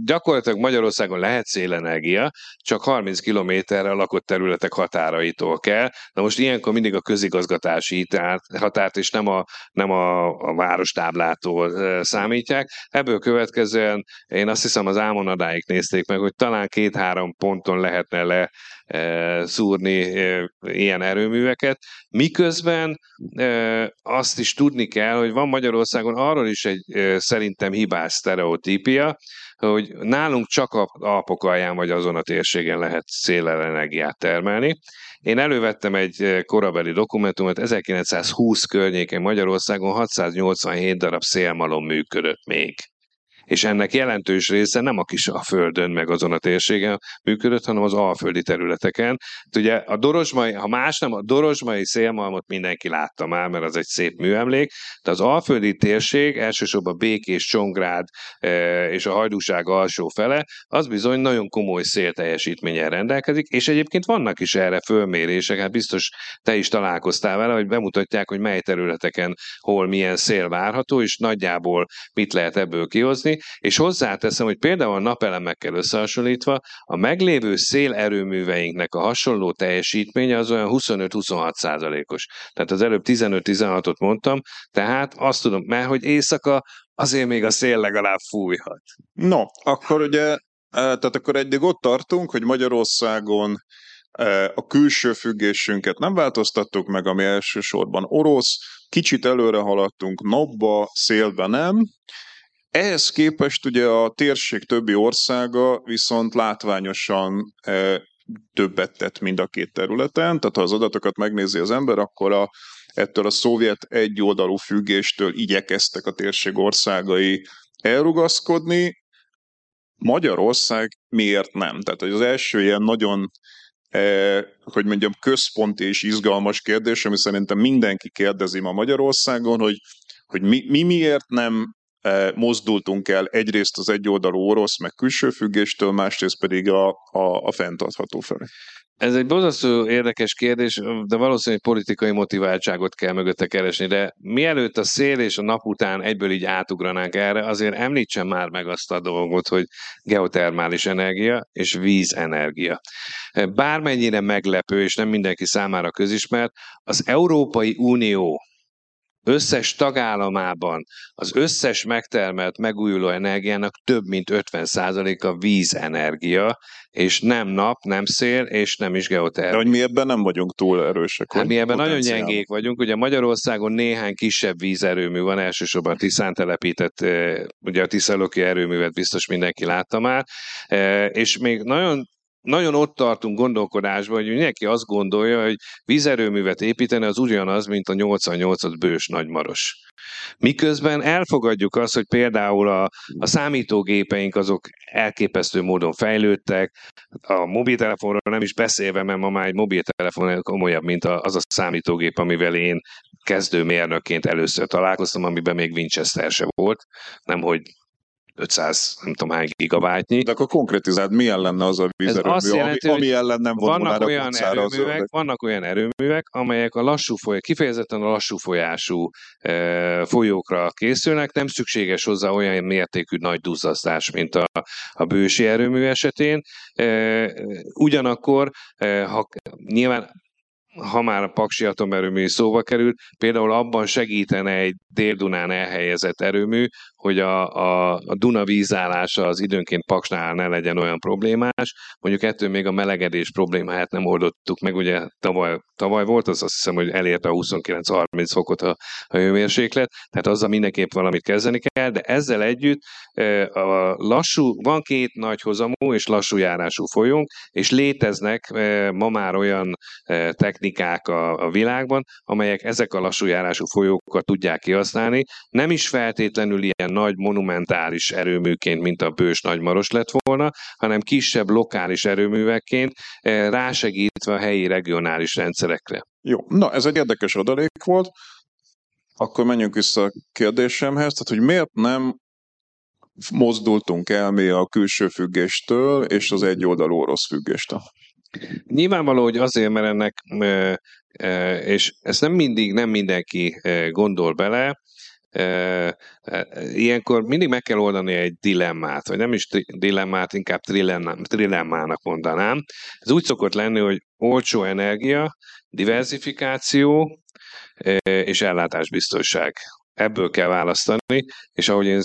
Gyakorlatilag Magyarországon lehet szélenergia, csak 30 kilométerre a lakott területek határaitól kell. Na most ilyenkor mindig a közigazgatási határt, és nem a, nem a, a várostáblától számítják. Ebből következően én azt hiszem az Ámonadáig nézték meg, hogy talán két-három ponton lehetne le szúrni ilyen erőműveket, miközben azt is tudni kell, hogy van Magyarországon arról is egy szerintem hibás sztereotípia, hogy nálunk csak a Alpok alján vagy azon a térségen lehet szélelenergiát termelni. Én elővettem egy korabeli dokumentumot, 1920 környékén Magyarországon 687 darab szélmalom működött még és ennek jelentős része nem a kis a földön, meg azon a térségen működött, hanem az alföldi területeken. Hát ugye a Dorosmai, ha más nem, a Dorosmai szélmalmot mindenki látta már, mert az egy szép műemlék, de az alföldi térség, elsősorban Békés, Csongrád e, és a hajdúság alsó fele, az bizony nagyon komoly szélteljesítménnyel rendelkezik, és egyébként vannak is erre fölmérések, hát biztos te is találkoztál vele, hogy bemutatják, hogy mely területeken hol milyen szél várható, és nagyjából mit lehet ebből kihozni és hozzáteszem, hogy például a napelemekkel összehasonlítva a meglévő szélerőműveinknek a hasonló teljesítménye az olyan 25-26 százalékos. Tehát az előbb 15-16-ot mondtam, tehát azt tudom, mert hogy éjszaka azért még a szél legalább fújhat. No, akkor ugye, eh, tehát akkor eddig ott tartunk, hogy Magyarországon a külső függésünket nem változtattuk meg, ami elsősorban orosz, kicsit előre haladtunk napba, szélbe nem. Ehhez képest ugye a térség többi országa viszont látványosan eh, többet tett mind a két területen, tehát ha az adatokat megnézi az ember, akkor a ettől a szovjet egyoldalú függéstől igyekeztek a térség országai elrugaszkodni. Magyarország miért nem? Tehát az első ilyen nagyon eh, hogy mondjam, központi és izgalmas kérdés, ami szerintem mindenki kérdezi ma Magyarországon, hogy, hogy mi, mi miért nem mozdultunk el egyrészt az egyoldalú orosz, meg külső függéstől, másrészt pedig a, a, a fenntartható felé. Ez egy borzasztó érdekes kérdés, de valószínűleg politikai motiváltságot kell mögötte keresni, de mielőtt a szél és a nap után egyből így átugranánk erre, azért említsem már meg azt a dolgot, hogy geotermális energia és vízenergia. Bármennyire meglepő, és nem mindenki számára közismert, az Európai Unió összes tagállamában az összes megtermelt megújuló energiának több mint 50%-a vízenergia, és nem nap, nem szél, és nem is geotermia. Hogy mi ebben nem vagyunk túl erősek. Hát mi ebben nagyon gyengék vagyunk. Ugye Magyarországon néhány kisebb vízerőmű van, elsősorban Tiszán telepített, ugye a Tiszaloki erőművet biztos mindenki látta már, és még nagyon nagyon ott tartunk gondolkodásban, hogy mindenki azt gondolja, hogy vízerőművet építeni az ugyanaz, mint a 88 bős nagymaros. Miközben elfogadjuk azt, hogy például a, a számítógépeink azok elképesztő módon fejlődtek, a mobiltelefonról nem is beszélve, mert ma már egy mobiltelefon komolyabb, mint az a számítógép, amivel én kezdőmérnökként először találkoztam, amiben még Winchester se volt, nem hogy 500, nem tudom hány gigabájtnyi. De akkor konkrétizáld, milyen lenne az a vízerőmű, Ez jelenti, ami, ami ellen nem vannak olyan, erőművek, vannak olyan erőművek, amelyek a lassú foly, kifejezetten a lassú folyású e, folyókra készülnek, nem szükséges hozzá olyan mértékű nagy duzzasztás, mint a, a bősi erőmű esetén. E, ugyanakkor, e, ha nyilván ha már a Paksi atomerőmű szóba került, például abban segítene egy Dél-Dunán elhelyezett erőmű, hogy a, a, a Duna vízállása az időnként Paksnál ne legyen olyan problémás. Mondjuk ettől még a melegedés problémáját nem oldottuk meg, ugye tavaly, tavaly volt, az azt hiszem, hogy elérte a 29-30 fokot a, a hőmérséklet, tehát azzal mindenképp valamit kezdeni kell, de ezzel együtt a lassú, van két nagy hozamú és lassú járású folyónk, és léteznek ma már olyan technikák a, a világban, amelyek ezek a lassú járású folyókat tudják kihasználni, nem is feltétlenül ilyen nagy monumentális erőműként, mint a Bős Nagymaros lett volna, hanem kisebb lokális erőművekként eh, rásegítve a helyi regionális rendszerekre. Jó, na ez egy érdekes adalék volt. Akkor menjünk vissza a kérdésemhez, tehát hogy miért nem mozdultunk el mi a külső függéstől és az egyoldalú orosz függéstől? Nyilvánvaló, hogy azért, mert ennek, és ezt nem mindig, nem mindenki gondol bele, ilyenkor mindig meg kell oldani egy dilemmát, vagy nem is dilemmát, inkább trilemmának mondanám. Ez úgy szokott lenni, hogy olcsó energia, diversifikáció és ellátásbiztonság. Ebből kell választani, és ahogy én,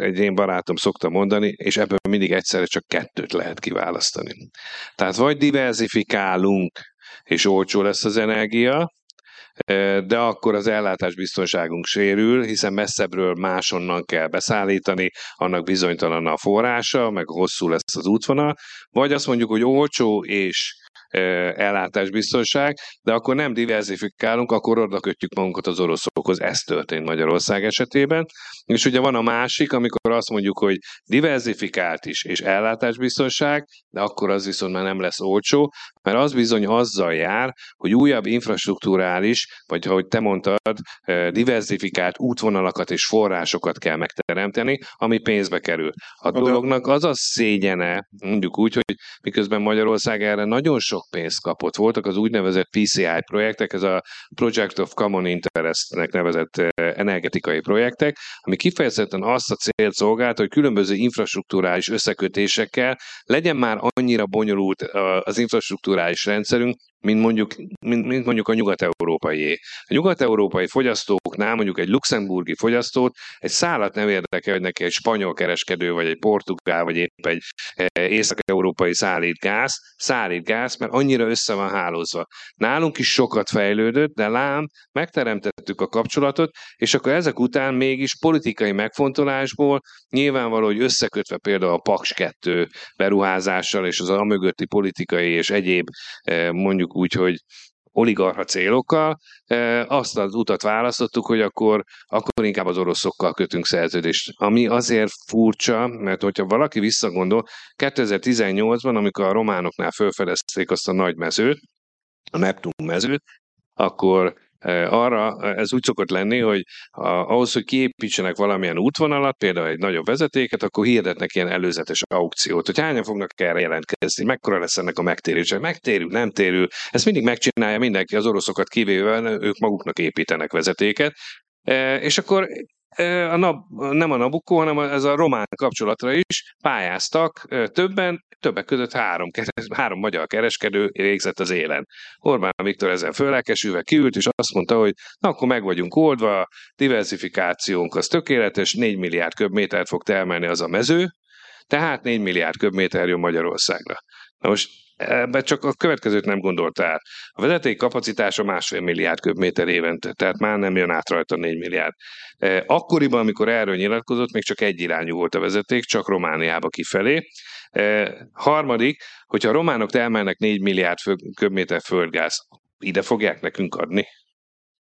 egy én barátom szokta mondani, és ebből mindig egyszerre csak kettőt lehet kiválasztani. Tehát vagy diversifikálunk, és olcsó lesz az energia, de akkor az ellátásbiztonságunk sérül, hiszen messzebbről másonnan kell beszállítani, annak bizonytalan a forrása, meg hosszú lesz az útvonal, vagy azt mondjuk, hogy olcsó és ellátásbiztonság, de akkor nem diversifikálunk, akkor oda magunkat az oroszokhoz. Ez történt Magyarország esetében. És ugye van a másik, amikor azt mondjuk, hogy diversifikált is, és ellátásbiztonság, de akkor az viszont már nem lesz olcsó, mert az bizony azzal jár, hogy újabb infrastruktúrális, vagy ahogy te mondtad, diversifikált útvonalakat és forrásokat kell megteremteni, ami pénzbe kerül. A dolognak az a szégyene, mondjuk úgy, hogy miközben Magyarország erre nagyon sok pénzt kapott. Voltak az úgynevezett PCI projektek, ez a Project of Common Interestnek nevezett energetikai projektek, ami kifejezetten azt a célt szolgált, hogy különböző infrastruktúrális összekötésekkel legyen már annyira bonyolult az infrastruktúrális rendszerünk, mint mondjuk, mint, mint mondjuk a nyugat-európaié. A nyugat-európai fogyasztóknál mondjuk egy luxemburgi fogyasztót egy szállat nem érdekel, hogy neki egy spanyol kereskedő, vagy egy portugál, vagy épp egy eh, észak-európai szállít gáz, szállít gáz, mert annyira össze van hálózva. Nálunk is sokat fejlődött, de lám, megteremtettük a kapcsolatot, és akkor ezek után mégis politikai megfontolásból nyilvánvaló, hogy összekötve például a Paks 2 beruházással és az amögötti politikai és egyéb eh, mondjuk mondjuk úgy, hogy oligarha célokkal, azt az utat választottuk, hogy akkor, akkor inkább az oroszokkal kötünk szerződést. Ami azért furcsa, mert hogyha valaki visszagondol, 2018-ban, amikor a románoknál felfedezték azt a nagy mezőt, a Neptun mezőt, akkor arra ez úgy szokott lenni, hogy ahhoz, hogy kiépítsenek valamilyen útvonalat, például egy nagyobb vezetéket, akkor hirdetnek ilyen előzetes aukciót, hogy hányan fognak erre jelentkezni, mekkora lesz ennek a megtérése, megtérül, nem térül. Ezt mindig megcsinálja mindenki, az oroszokat kivéve, ők maguknak építenek vezetéket, és akkor a nap, nem a Nabucco, hanem ez a román kapcsolatra is pályáztak többen, többek között három, három magyar kereskedő végzett az élen. Orbán Viktor ezzel fölelkesülve kiült, és azt mondta, hogy na akkor meg vagyunk oldva, diversifikációnk az tökéletes, 4 milliárd köbmétert fog termelni az a mező, tehát 4 milliárd köbméter jön Magyarországra. Na most ebbe csak a következőt nem gondolta át. A vezeték kapacitása másfél milliárd köbméter évente, tehát már nem jön át rajta 4 milliárd. E, akkoriban, amikor erről nyilatkozott, még csak egy irányú volt a vezeték, csak Romániába kifelé. E, harmadik, hogyha a románok elmennek 4 milliárd köbméter földgáz, ide fogják nekünk adni?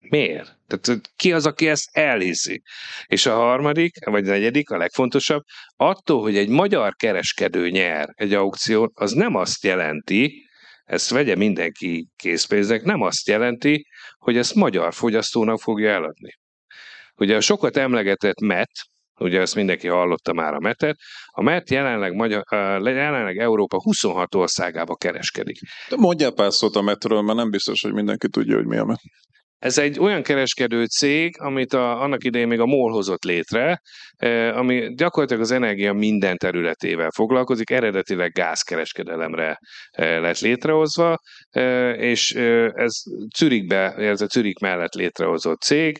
Miért? Tehát ki az, aki ezt elhiszi? És a harmadik, vagy a negyedik, a legfontosabb, attól, hogy egy magyar kereskedő nyer egy aukción, az nem azt jelenti, ezt vegye mindenki készpénznek, nem azt jelenti, hogy ezt magyar fogyasztónak fogja eladni. Ugye a sokat emlegetett MET, ugye ezt mindenki hallotta már a MET-et, a MET jelenleg, Magyar, jelenleg Európa 26 országába kereskedik. De mondjál pár szót a MET-ről, mert nem biztos, hogy mindenki tudja, hogy mi a MET. Ez egy olyan kereskedő cég, amit a, annak idején még a MOL hozott létre, ami gyakorlatilag az energia minden területével foglalkozik, eredetileg gázkereskedelemre lett létrehozva, eh, és ez Zürichbe, ez a Zürich mellett létrehozott cég,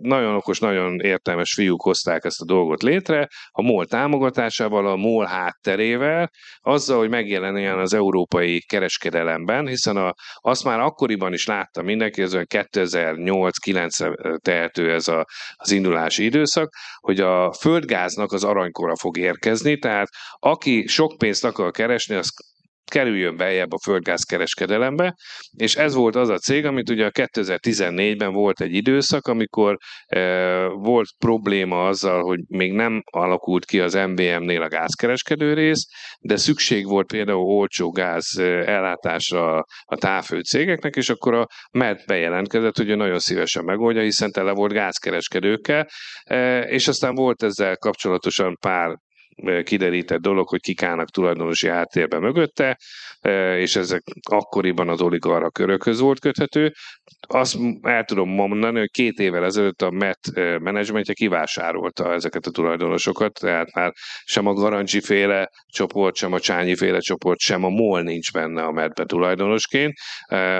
nagyon okos, nagyon értelmes fiúk hozták ezt a dolgot létre, a MOL támogatásával, a MOL hátterével, azzal, hogy megjelenjen az európai kereskedelemben, hiszen a, azt már akkoriban is látta mindenki, ez 2008-9 tehető ez a, az indulási időszak, hogy a földgáznak az aranykora fog érkezni, tehát aki sok pénzt akar keresni, az kerüljön beljebb a földgázkereskedelembe, és ez volt az a cég, amit ugye a 2014-ben volt egy időszak, amikor e, volt probléma azzal, hogy még nem alakult ki az MBM-nél a gázkereskedő rész, de szükség volt például olcsó gáz e, ellátásra a távfő cégeknek, és akkor a MED bejelentkezett, hogy ő nagyon szívesen megoldja, hiszen tele volt gázkereskedőkkel, e, és aztán volt ezzel kapcsolatosan pár kiderített dolog, hogy kik állnak tulajdonosi háttérben mögötte, és ezek akkoriban az oligarra körökhöz volt köthető. Azt el tudom mondani, hogy két évvel ezelőtt a MET menedzsmentje kivásárolta ezeket a tulajdonosokat, tehát már sem a Garancsi féle csoport, sem a Csányi féle csoport, sem a MOL nincs benne a MET-be tulajdonosként.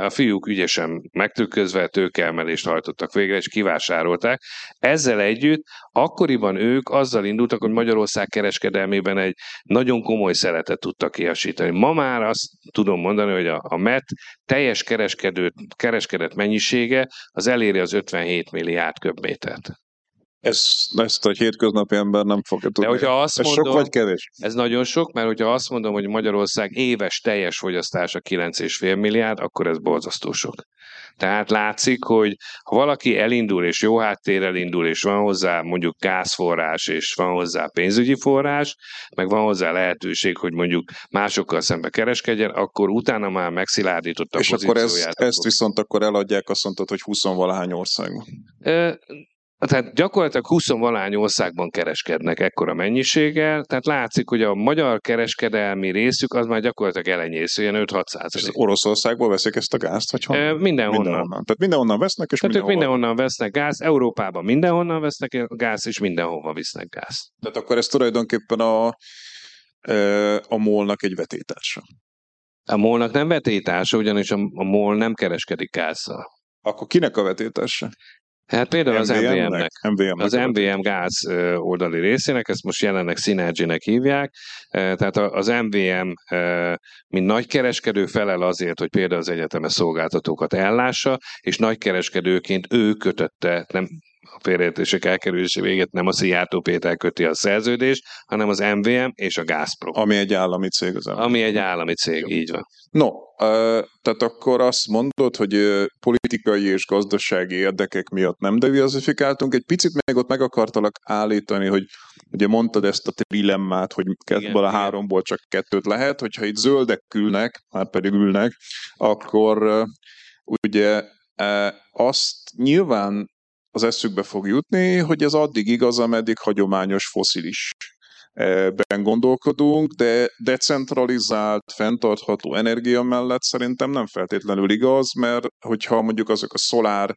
A fiúk ügyesen megtükközve tőkeemelést hajtottak végre, és kivásárolták. Ezzel együtt akkoriban ők azzal indultak, hogy Magyarország kereskedelmében egy nagyon komoly szeretet tudtak kiasítani. Ma már azt tudom mondani, hogy a, a MET teljes kereskedő, kereskedett mennyisége az eléri az 57 milliárd köbmétert. Ez, ezt a hétköznapi ember nem fogja tudni. De hogyha azt ez mondom, sok vagy kevés? Ez nagyon sok, mert hogyha azt mondom, hogy Magyarország éves teljes fogyasztása 9,5 milliárd, akkor ez borzasztó sok. Tehát látszik, hogy ha valaki elindul, és jó háttérrel indul, és van hozzá mondjuk gázforrás, és van hozzá pénzügyi forrás, meg van hozzá lehetőség, hogy mondjuk másokkal szembe kereskedjen, akkor utána már megszilárdította és a akkor ezt, ezt viszont akkor eladják, azt mondtad, hogy 20 valahány országban Tehát gyakorlatilag 20 valány országban kereskednek ekkora mennyiséggel, tehát látszik, hogy a magyar kereskedelmi részük az már gyakorlatilag elenyésző, ilyen 5-6 És százalék. Oroszországból veszik ezt a gázt, vagy honnan? Ö, Mindenhonnan. Mindenhonnan. Tehát mindenhonnan vesznek, és Tehát ők mindenhonnan vesznek gáz, Európában mindenhonnan vesznek gáz, és mindenhova visznek gáz. Tehát akkor ez tulajdonképpen a, a molnak egy vetétársa. A molnak nem vetétása, ugyanis a, a mol nem kereskedik gázzal. Akkor kinek a vetétársa? Hát például az MVM-nek. MVM-nek. Az MVM gáz oldali részének, ezt most jelenleg Synergy-nek hívják, tehát az MVM, mint nagykereskedő felel azért, hogy például az egyetemes szolgáltatókat ellássa, és nagykereskedőként ő kötötte, nem a félreértések elkerülése véget nem a Szijjártó Péter köti a szerződést, hanem az MVM és a Gazprom, Ami egy állami cég az MVM. ami egy állami cég, így van. No, tehát akkor azt mondod, hogy politikai és gazdasági érdekek miatt nem diversifikáltunk. Egy picit még ott meg akartalak állítani, hogy ugye mondtad ezt a trilemmát, hogy ebből a háromból csak kettőt lehet, hogyha itt zöldek ülnek, már pedig ülnek, akkor ugye azt nyilván az eszükbe fog jutni, hogy ez addig igaz, ameddig hagyományos foszilis ben gondolkodunk, de decentralizált, fenntartható energia mellett szerintem nem feltétlenül igaz, mert hogyha mondjuk azok a szolár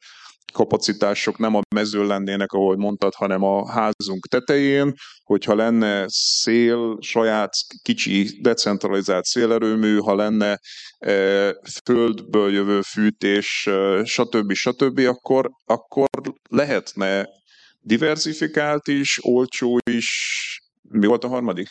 kapacitások nem a mezőn lennének, ahogy mondtad, hanem a házunk tetején, hogyha lenne szél, saját kicsi decentralizált szélerőmű, ha lenne e, földből jövő fűtés, e, stb. stb., akkor, akkor lehetne diversifikált is, olcsó is, mi volt a harmadik?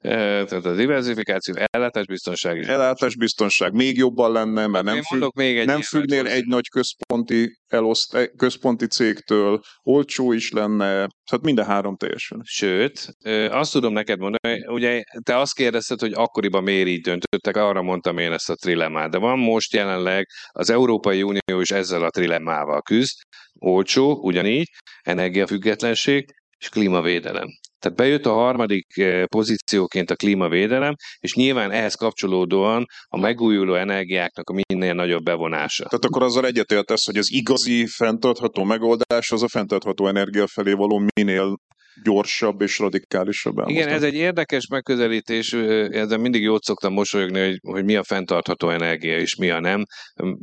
Tehát a diversifikáció, ellátásbiztonság is. Ellátásbiztonság még jobban lenne, mert nem, függ, még egy nem függnél egy nagy központi, eloszt, központi cégtől, olcsó is lenne, tehát minden három teljesen. Sőt, azt tudom neked mondani, ugye te azt kérdezted, hogy akkoriban miért így döntöttek, arra mondtam én ezt a trilemmát, de van most jelenleg az Európai Unió is ezzel a trilemmával küzd, olcsó, ugyanígy, energiafüggetlenség és klímavédelem. Tehát bejött a harmadik eh, pozícióként a klímavédelem, és nyilván ehhez kapcsolódóan a megújuló energiáknak a minél nagyobb bevonása. Tehát akkor azzal egyetértesz, hogy az igazi fenntartható megoldás az a fenntartható energia felé való minél gyorsabb és radikálisabb Igen, elmozdulás. ez egy érdekes megközelítés, ezzel mindig jót szoktam mosolyogni, hogy, hogy mi a fenntartható energia és mi a nem.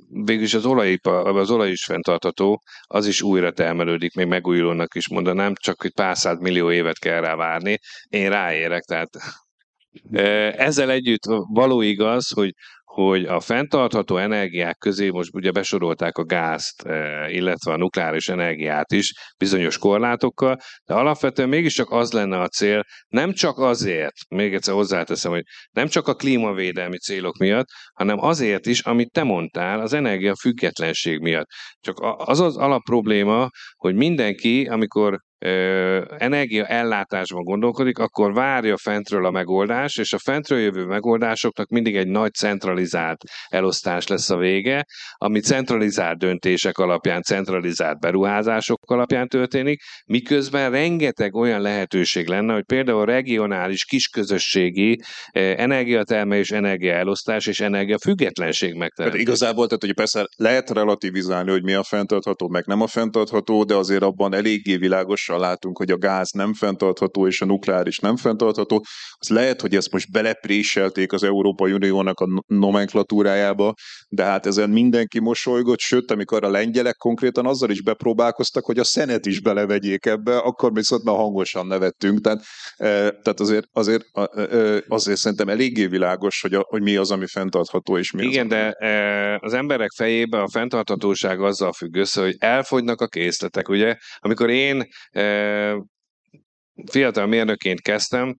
Végülis az olaj, az olaj is fenntartható, az is újra termelődik, még megújulónak is mondanám, csak hogy pár száz millió évet kell rá várni. Én ráérek, tehát ezzel együtt való igaz, hogy hogy a fenntartható energiák közé most ugye besorolták a gázt, eh, illetve a nukleáris energiát is bizonyos korlátokkal, de alapvetően mégiscsak az lenne a cél, nem csak azért, még egyszer hozzáteszem, hogy nem csak a klímavédelmi célok miatt, hanem azért is, amit te mondtál, az energia függetlenség miatt. Csak az az alapprobléma, hogy mindenki, amikor ö, energia ellátásban gondolkodik, akkor várja fentről a megoldás, és a fentről jövő megoldásoknak mindig egy nagy centralizált elosztás lesz a vége, ami centralizált döntések alapján, centralizált beruházások alapján történik, miközben rengeteg olyan lehetőség lenne, hogy például regionális kisközösségi energiatermelés, energiaelosztás és energiafüggetlenség megteremtés. igazából, tehát hogy persze lehet relativizálni, hogy mi a fenntartható, meg nem a fenntartható, de azért abban eléggé világosan látunk, hogy a gáz nem fenntartható, és a nukleáris nem fenntartható. Az lehet, hogy ezt most belepréselték az Európai Uniónak a no- nomenklatúrájába, de hát ezen mindenki mosolygott, sőt, amikor a lengyelek konkrétan azzal is bepróbálkoztak, hogy a szenet is belevegyék ebbe, akkor viszont már hangosan nevettünk. Tehát, eh, tehát azért, azért, eh, azért szerintem eléggé világos, hogy, a, hogy mi az, ami fenntartható, és mi az, Igen, ami de e, az emberek fejében a fenntarthatóság azzal függ össze, hogy elfogynak a készletek, ugye? Amikor én e, fiatal mérnökként kezdtem,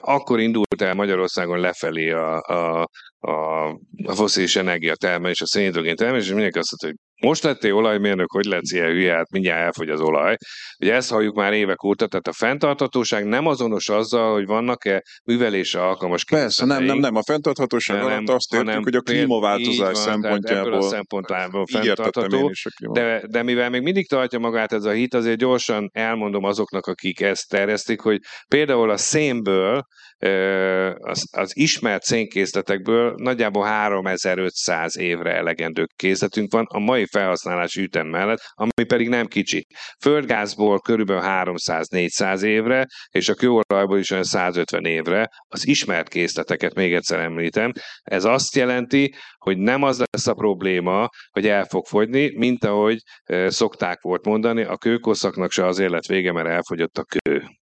akkor indult el Magyarországon lefelé a, a, a, a foszilis energia termelés, a szénhidrogén termelés, és mindenki azt mondta, hogy most lettél olajmérnök, hogy lehetsz ilyen hülye, hát mindjárt elfogy az olaj. Ugye ezt halljuk már évek óta, tehát a fenntarthatóság nem azonos azzal, hogy vannak-e művelésre alkalmas Persze, nem, nem, nem. A fenntarthatóság alatt azt hanem hogy a klímaváltozás van, szempontjából. Ebből a szempontjából fenntartható. De, de mivel még mindig tartja magát ez a hit, azért gyorsan elmondom azoknak, akik ezt terjesztik, hogy például a szénből az, az ismert szénkészletekből nagyjából 3500 évre elegendő készletünk van a mai felhasználási ütem mellett, ami pedig nem kicsi. Földgázból körülbelül 300-400 évre, és a kőolajból is olyan 150 évre az ismert készleteket még egyszer említem. Ez azt jelenti, hogy nem az lesz a probléma, hogy el fog fogyni, mint ahogy szokták volt mondani, a kőkorszaknak se azért lett vége, mert elfogyott a kő.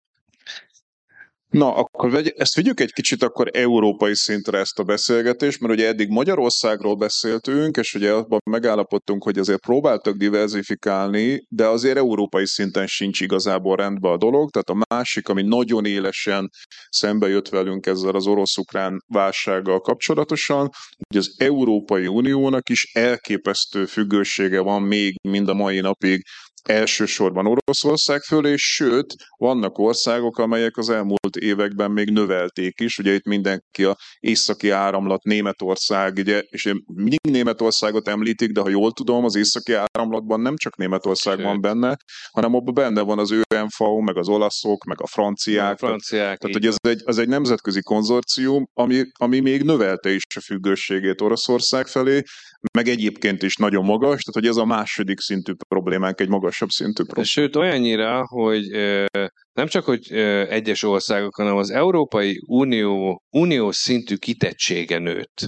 Na, akkor vegy, ezt vigyük egy kicsit akkor európai szintre ezt a beszélgetést, mert ugye eddig Magyarországról beszéltünk, és ugye abban megállapodtunk, hogy azért próbáltak diversifikálni, de azért európai szinten sincs igazából rendben a dolog. Tehát a másik, ami nagyon élesen szembe jött velünk ezzel az orosz-ukrán válsággal kapcsolatosan, hogy az Európai Uniónak is elképesztő függősége van még mind a mai napig elsősorban Oroszország fölé, sőt, vannak országok, amelyek az elmúlt években még növelték is, ugye itt mindenki a északi áramlat, Németország, ugye, és mindig Németországot említik, de ha jól tudom, az északi áramlatban nem csak Németország van benne, hanem abban benne van az ÖMV, meg az olaszok, meg a franciák. A franciák tehát, hogy ez egy, ez egy nemzetközi konzorcium, ami, ami még növelte is a függőségét Oroszország felé, meg egyébként is nagyon magas, tehát hogy ez a második szintű problémánk, egy magasabb szintű probléma. Sőt, olyannyira, hogy nem csak, hogy egyes országok, hanem az Európai Unió, uniós szintű kitettsége nőtt.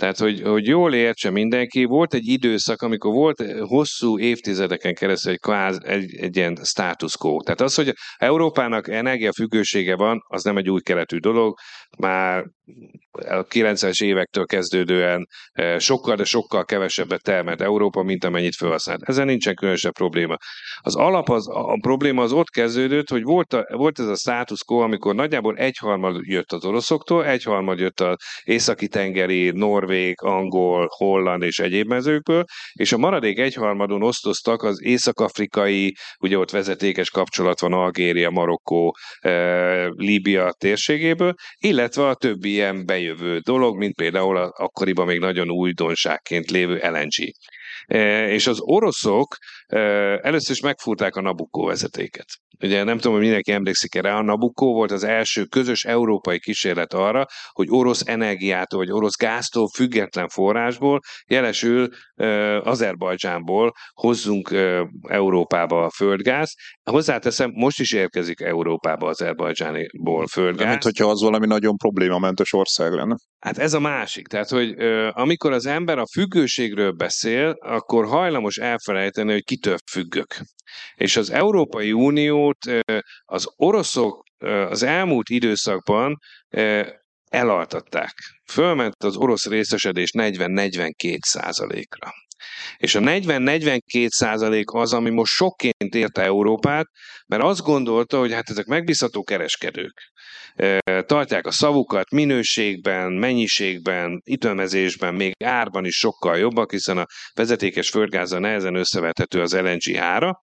Tehát, hogy, hogy jól értse mindenki, volt egy időszak, amikor volt hosszú évtizedeken keresztül egy, kváz, egy, egy ilyen status quo. Tehát az, hogy Európának energiafüggősége van, az nem egy új keletű dolog, már a 90-es évektől kezdődően e, sokkal, de sokkal kevesebbet termelt Európa, mint amennyit felhasznált. Ezen nincsen különösebb probléma. Az alap, az, a probléma az ott kezdődött, hogy volt, a, volt ez a status quo, amikor nagyjából egyharmad jött az oroszoktól, egyharmad jött az északi tengeri, norvég, angol, holland és egyéb mezőkből, és a maradék egyharmadon osztoztak az észak-afrikai, ugye ott vezetékes kapcsolat van Algéria, Marokkó, e, Líbia térségéből, illetve a többi ilyen bejövő dolog, mint például akkoriban még nagyon újdonságként lévő LNG. E, és az oroszok először is megfúrták a Nabucco vezetéket. Ugye nem tudom, hogy mindenki emlékszik erre, a Nabucco volt az első közös európai kísérlet arra, hogy orosz energiától vagy orosz gáztól független forrásból, jelesül Azerbajdzsánból hozzunk Európába a földgáz. Hozzáteszem, most is érkezik Európába Azerbajdzsániból földgáz. Mint hogyha az valami nagyon problémamentes ország lenne. Hát ez a másik. Tehát, hogy amikor az ember a függőségről beszél, akkor hajlamos elfelejteni, hogy kitől függök. És az Európai Uniót az oroszok az elmúlt időszakban elaltatták. Fölment az orosz részesedés 40-42 százalékra. És a 40-42 százalék az, ami most sokként érte Európát, mert azt gondolta, hogy hát ezek megbízható kereskedők. Tartják a szavukat minőségben, mennyiségben, ütemezésben, még árban is sokkal jobbak, hiszen a vezetékes földgázzal nehezen összevethető az LNG ára,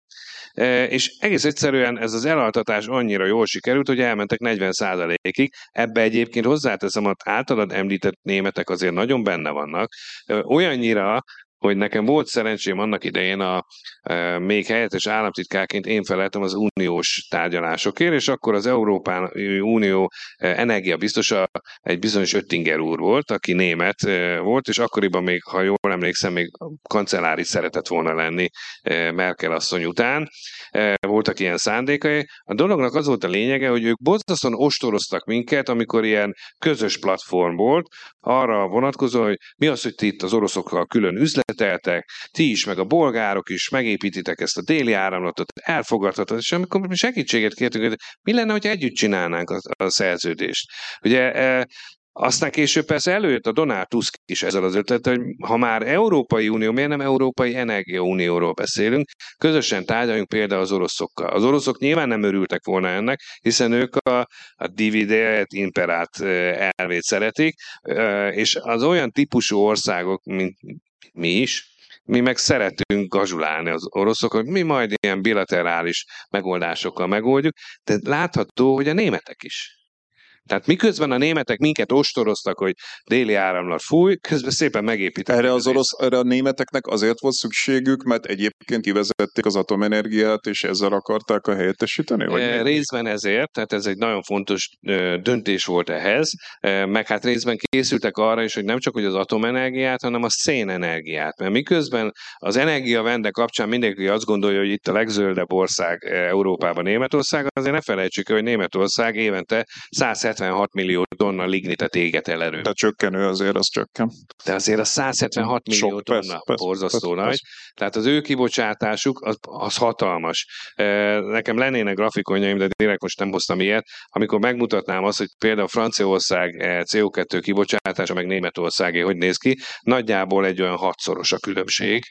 és egész egyszerűen ez az elaltatás annyira jól sikerült, hogy elmentek 40%-ig. Ebbe egyébként hozzáteszem, hogy általad említett németek azért nagyon benne vannak. Olyannyira, hogy nekem volt szerencsém annak idején a e, még helyettes államtitkárként én feleltem az uniós tárgyalásokért, és akkor az Európán Unió e, energiabiztosa egy bizonyos Öttinger úr volt, aki német e, volt, és akkoriban még, ha jól emlékszem, még kancellári szeretett volna lenni e, Merkel asszony után. E, voltak ilyen szándékai. A dolognak az volt a lényege, hogy ők borzasztóan ostoroztak minket, amikor ilyen közös platform volt, arra vonatkozó, hogy mi az, hogy itt az oroszokkal külön üzleteltek, ti is, meg a bolgárok is megépítitek ezt a déli áramlatot, elfogadhatod, és amikor mi segítséget kértünk, hogy mi lenne, hogy együtt csinálnánk a, a szerződést. Ugye e, aztán később persze előtt a Donald Tusk is ezzel az ötlet, hogy ha már Európai Unió, miért nem Európai Energiaunióról beszélünk, közösen tárgyaljunk például az oroszokkal. Az oroszok nyilván nem örültek volna ennek, hiszen ők a, a divide imperát elvét szeretik, és az olyan típusú országok, mint mi is, mi meg szeretünk gazsulálni az oroszok, hogy mi majd ilyen bilaterális megoldásokkal megoldjuk, de látható, hogy a németek is Tehát miközben a németek minket ostoroztak, hogy déli áramlat fúj, közben szépen megépítették. Erre az orosz, erre a németeknek azért volt szükségük, mert egyébként kivezették az atomenergiát, és ezzel akarták a helyettesíteni? Vagy E, részben ezért, tehát ez egy nagyon fontos döntés volt ehhez, e, meg hát részben készültek arra is, hogy nem csak hogy az atomenergiát, hanem a szénenergiát. Mert miközben az energiavende kapcsán mindenki azt gondolja, hogy itt a legzöldebb ország e, Európában Németország, azért ne felejtsük el, hogy Németország évente 176 millió tonna lignitet éget el erő. De csökkenő azért, az csökken. De azért a 176 millió Sok, tonna persze, persze, borzasztó persze, nagy. persze. Tehát az ő kibocsátásuk az, az hatalmas. Nekem lennének grafikonjaim, de direkt most nem hoztam ilyet, amikor megmutatnám azt, hogy például Franciaország e, CO2 kibocsátása, meg Németországé hogy néz ki, nagyjából egy olyan hatszoros a különbség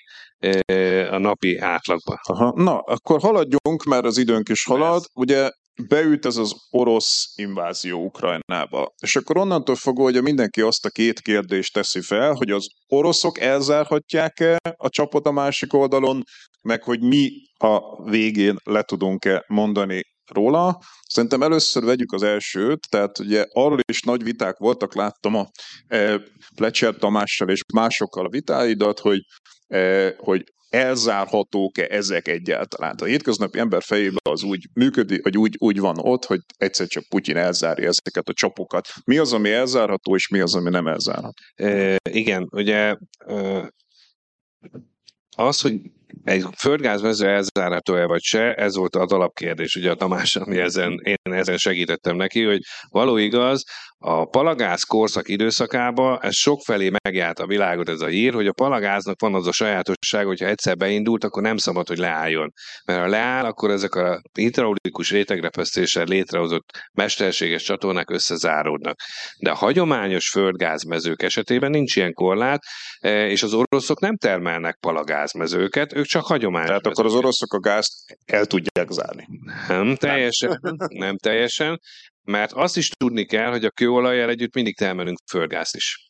a napi átlagban. Aha. Na, akkor haladjunk, mert az időnk is halad. Ugye beült ez az orosz invázió Ukrajnába. És akkor onnantól fogva, hogy mindenki azt a két kérdést teszi fel, hogy az oroszok elzárhatják-e a csapot a másik oldalon, meg hogy mi a végén le tudunk-e mondani róla. Szerintem először vegyük az elsőt, tehát ugye arról is nagy viták voltak, láttam a e, Plecser Tamással és másokkal a vitáidat, hogy, e, hogy elzárhatók-e ezek egyáltalán. A hétköznapi ember fejében az úgy működik, vagy úgy, úgy van ott, hogy egyszer csak Putyin elzárja ezeket a csapokat. Mi az, ami elzárható, és mi az, ami nem elzárható? E, igen, ugye az, hogy egy földgázmező elzárható-e vagy se, ez volt az alapkérdés, ugye a Tamás, ami ezen, én ezen segítettem neki, hogy való igaz, a palagáz korszak időszakában ez sokfelé megjárt a világot ez a hír, hogy a palagáznak van az a sajátosság, hogyha egyszer beindult, akkor nem szabad, hogy leálljon. Mert ha leáll, akkor ezek a hidraulikus rétegrepesztéssel létrehozott mesterséges csatornák összezáródnak. De a hagyományos földgázmezők esetében nincs ilyen korlát, eh, és az oroszok nem termelnek palagázmezőket, ők csak hagyományos Tehát akkor az oroszok a gázt el tudják zárni. nem teljesen, nem teljesen, mert azt is tudni kell, hogy a kőolajjal együtt mindig termelünk földgázt is.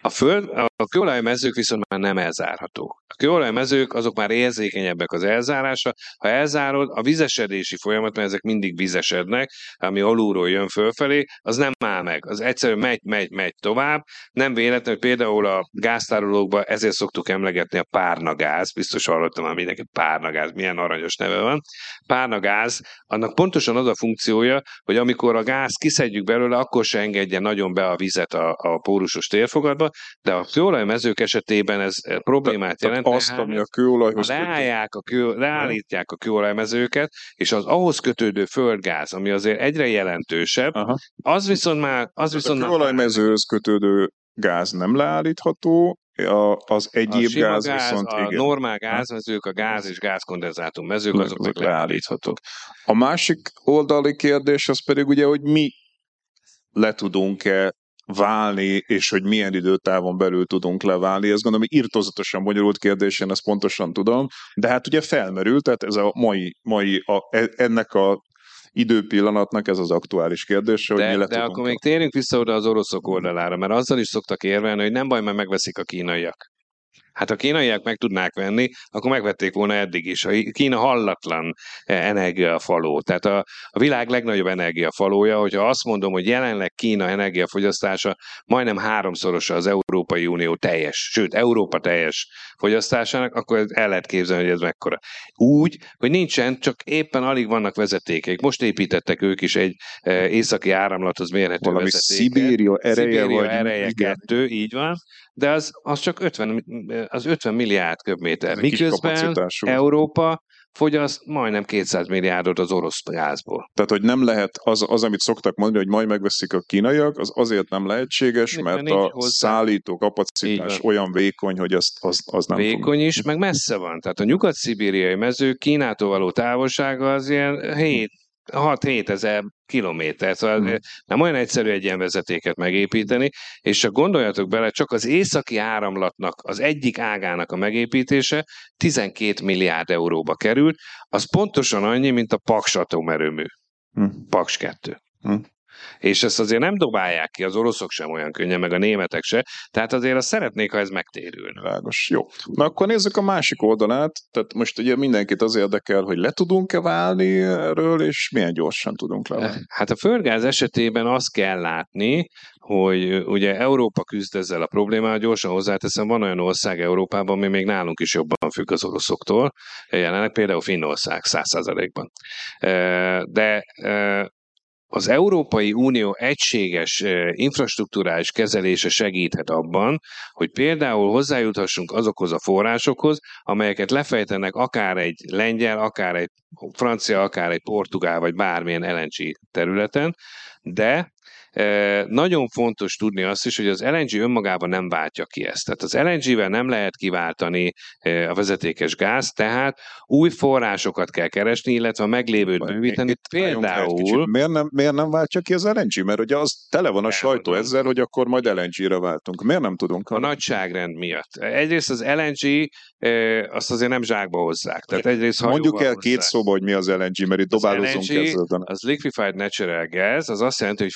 A, föld, a kőolajmezők viszont már nem elzárhatók. A kőolajmezők azok már érzékenyebbek az elzárásra. Ha elzárod, a vizesedési folyamat, mert ezek mindig vizesednek, ami alulról jön fölfelé, az nem áll meg. Az egyszerűen megy, megy, megy tovább. Nem véletlen, hogy például a gáztárolókban ezért szoktuk emlegetni a párnagáz. Biztos hallottam már mindenki párnagáz, milyen aranyos neve van. Párnagáz, annak pontosan az a funkciója, hogy amikor a gáz kiszedjük belőle, akkor se engedje nagyon be a vizet a, a pórusos térfogatba, de a kőolajmezők esetében ez problémát Tehát jelent. azt, ami a kőolajhoz leállják a kő, leállítják a kőolajmezőket, és az ahhoz kötődő földgáz, ami azért egyre jelentősebb, Aha. az viszont már... Az A viszont már- kőolajmezőhöz kötődő gáz nem leállítható, a, az a egyéb sima gáz, gáz, viszont a igen. normál gázmezők, a gáz és gázkondenzátum mezők, Azok azok leállíthatók. A másik oldali kérdés az pedig ugye, hogy mi le tudunk-e válni, és hogy milyen időtávon belül tudunk leválni. Ezt gondolom, hogy irtozatosan bonyolult kérdés, én ezt pontosan tudom, de hát ugye felmerült, tehát ez a mai, mai a, e- ennek a időpillanatnak ez az aktuális kérdés, hogy mi De, le de akkor még térjünk vissza oda az oroszok oldalára, mert azzal is szoktak érvelni, hogy nem baj, mert megveszik a kínaiak. Hát ha kínaiak meg tudnák venni, akkor megvették volna eddig is. A Kína hallatlan eh, energiafaló. Tehát a, a világ legnagyobb energiafalója, hogyha azt mondom, hogy jelenleg Kína energiafogyasztása majdnem háromszorosa az Európai Unió teljes, sőt, Európa teljes fogyasztásának, akkor el lehet képzelni, hogy ez mekkora. Úgy, hogy nincsen, csak éppen alig vannak vezetékeik. Most építettek ők is egy eh, északi áramlathoz mérhető valami vezetéket. Szibéria ereje, Szibéria vagy ereje kettő, így van, de az, az csak 50, az 50 milliárd köbméter. Miközben. Európa fogyaszt majdnem 200 milliárdot az orosz gázból. Tehát, hogy nem lehet, az, az, amit szoktak mondani, hogy majd megveszik a kínaiak, az azért nem lehetséges, Mert a hozzá. szállító kapacitás olyan vékony, hogy azt, az, az nem Vékony is, meg messze van. Tehát a nyugat-szibériai mező Kínától való távolsága az ilyen 7 6-7 ezer kilométer, szóval Hmm. nem olyan egyszerű egy ilyen vezetéket megépíteni, és csak gondoljatok bele, csak az északi áramlatnak az egyik ágának a megépítése 12 milliárd euróba került, az pontosan annyi, mint a Paks atomerőmű. Hm. Paks 2. Hm. És ezt azért nem dobálják ki, az oroszok sem olyan könnyen, meg a németek se, tehát azért azt szeretnék, ha ez megtérülne. Világos. Jó. Na akkor nézzük a másik oldalát. Tehát most ugye mindenkit az érdekel, hogy le tudunk-e válni erről, és milyen gyorsan tudunk leválni. Hát a földgáz esetében azt kell látni, hogy ugye Európa küzd ezzel a problémával, gyorsan hozzáteszem, van olyan ország Európában, ami még nálunk is jobban függ az oroszoktól, jelenleg például Finnország száz százalékban. De az Európai Unió egységes infrastruktúrális kezelése segíthet abban, hogy például hozzájuthassunk azokhoz a forrásokhoz, amelyeket lefejtenek akár egy lengyel, akár egy francia, akár egy portugál, vagy bármilyen LNG területen, de nagyon fontos tudni azt is, hogy az LNG önmagában nem váltja ki ezt. Tehát az LNG-vel nem lehet kiváltani a vezetékes gáz, tehát új forrásokat kell keresni, illetve a meglévőt bővíteni. Itt Például... Miért nem, miért nem váltja ki az LNG? Mert ugye az tele van a sajtó ezzel, hogy akkor majd LNG-re váltunk. Miért nem tudunk? A nagyságrend miatt. Egyrészt az LNG azt azért nem zsákba hozzák. Tehát egyrészt Mondjuk el két szóba, hogy mi az LNG, mert itt dobálozunk ezzel. Az Liquefied Natural Gas, az azt jelenti, hogy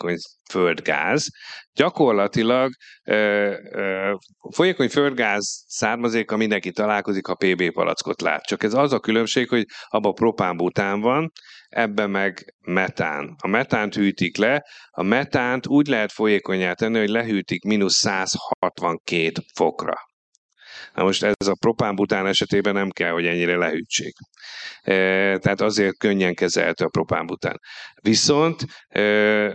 folyékony földgáz. Gyakorlatilag ö, ö, folyékony földgáz származéka mindenki találkozik, ha PB palackot lát. Csak ez az a különbség, hogy abban propánbután van, ebben meg metán. A metánt hűtik le, a metánt úgy lehet folyékonyá tenni, hogy lehűtik mínusz 162 fokra. Na most ez a propánbután esetében nem kell, hogy ennyire lehűtsék. E, tehát azért könnyen kezelhető a propánbután. Viszont e,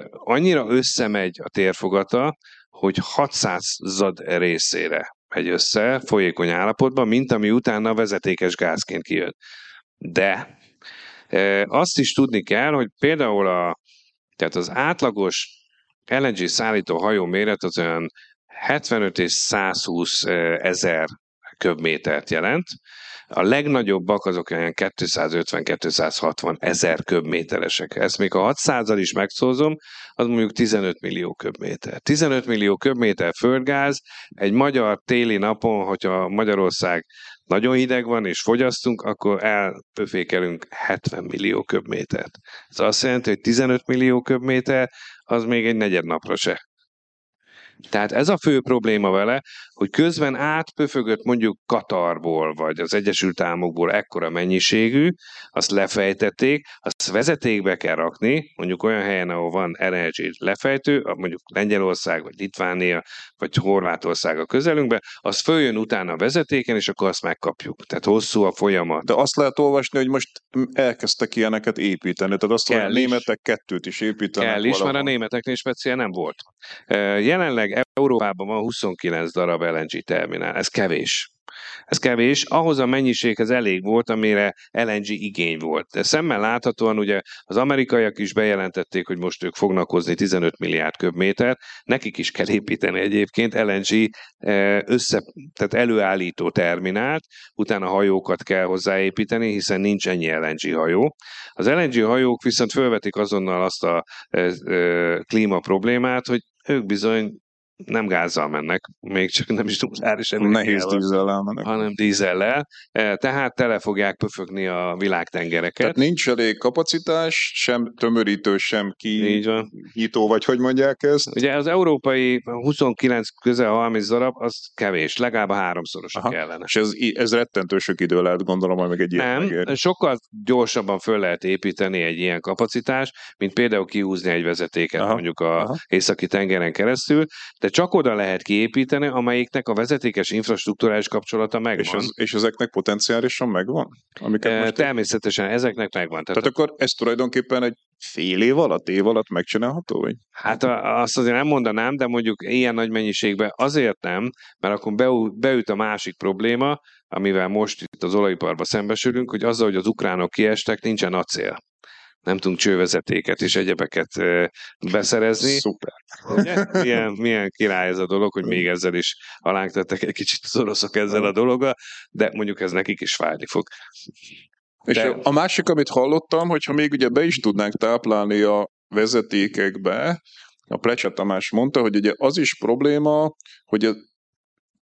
annyira összemegy a térfogata, hogy 600 zad részére megy össze folyékony állapotban, mint ami utána vezetékes gázként kijön. De e, azt is tudni kell, hogy például a, tehát az átlagos LNG szállító hajó méret az olyan 75 és 120 ezer köbmétert jelent. A legnagyobbak azok olyan 250-260 ezer köbméteresek. Ezt még a 600-al is megszózom, az mondjuk 15 millió köbméter. 15 millió köbméter földgáz egy magyar téli napon, hogyha Magyarország nagyon hideg van és fogyasztunk, akkor elpöfékelünk 70 millió köbmétert. Ez azt jelenti, hogy 15 millió köbméter az még egy negyed napra se tehát ez a fő probléma vele, hogy közben átpöfögött mondjuk Katarból, vagy az Egyesült Államokból ekkora mennyiségű, azt lefejtették, azt vezetékbe kell rakni, mondjuk olyan helyen, ahol van LNG lefejtő, mondjuk Lengyelország, vagy Litvánia, vagy Horvátország a közelünkben, az följön utána a vezetéken, és akkor azt megkapjuk. Tehát hosszú a folyamat. De azt lehet olvasni, hogy most elkezdtek ilyeneket építeni. Tehát azt, hogy a németek kettőt is építenek. Kell is, mert a németeknél speciál nem volt. Jelenleg Európában van 29 darab LNG terminál. Ez kevés. Ez kevés, ahhoz a mennyiséghez elég volt, amire LNG igény volt. De szemmel láthatóan ugye az amerikaiak is bejelentették, hogy most ők fognak hozni 15 milliárd köbmétert, nekik is kell építeni egyébként LNG össze, tehát előállító terminált, utána hajókat kell hozzáépíteni, hiszen nincs ennyi LNG hajó. Az LNG hajók viszont felvetik azonnal azt a klíma problémát, hogy ők bizony nem gázzal mennek, még csak nem is nukleáris Nehéz dízellel mennek. Hanem dízellel, e, tehát tele fogják pöfögni a világtengereket. Tehát nincs elég kapacitás, sem tömörítő, sem kinyitó, vagy hogy mondják ezt? Ugye az európai 29 közel 30 darab, az kevés, legalább a háromszoros kellene. És ez, ez rettentő sok idő lehet, gondolom, hogy meg egy ilyen Nem, megér. sokkal gyorsabban föl lehet építeni egy ilyen kapacitást, mint például kihúzni egy vezetéket aha, mondjuk a északi tengeren keresztül, de csak oda lehet kiépíteni, amelyiknek a vezetékes infrastruktúrális kapcsolata megvan. És, az, és ezeknek potenciálisan megvan? Amiket e, most természetesen ezeknek megvan. Tehát, Tehát akkor ez tulajdonképpen egy fél év alatt, év alatt megcsinálható? Vagy? Hát azt azért nem mondanám, de mondjuk ilyen nagy mennyiségben azért nem, mert akkor beüt a másik probléma, amivel most itt az olajiparba szembesülünk, hogy azzal, hogy az ukránok kiestek, nincsen acél nem tudunk csővezetéket és egyebeket beszerezni. Szuper. Ugye? Milyen, milyen király ez a dolog, hogy még ezzel is alánk tettek egy kicsit az oroszok ezzel a dologgal, de mondjuk ez nekik is fájni fog. És de... a másik, amit hallottam, hogyha még ugye be is tudnánk táplálni a vezetékekbe, a Plecsa Tamás mondta, hogy ugye az is probléma, hogy a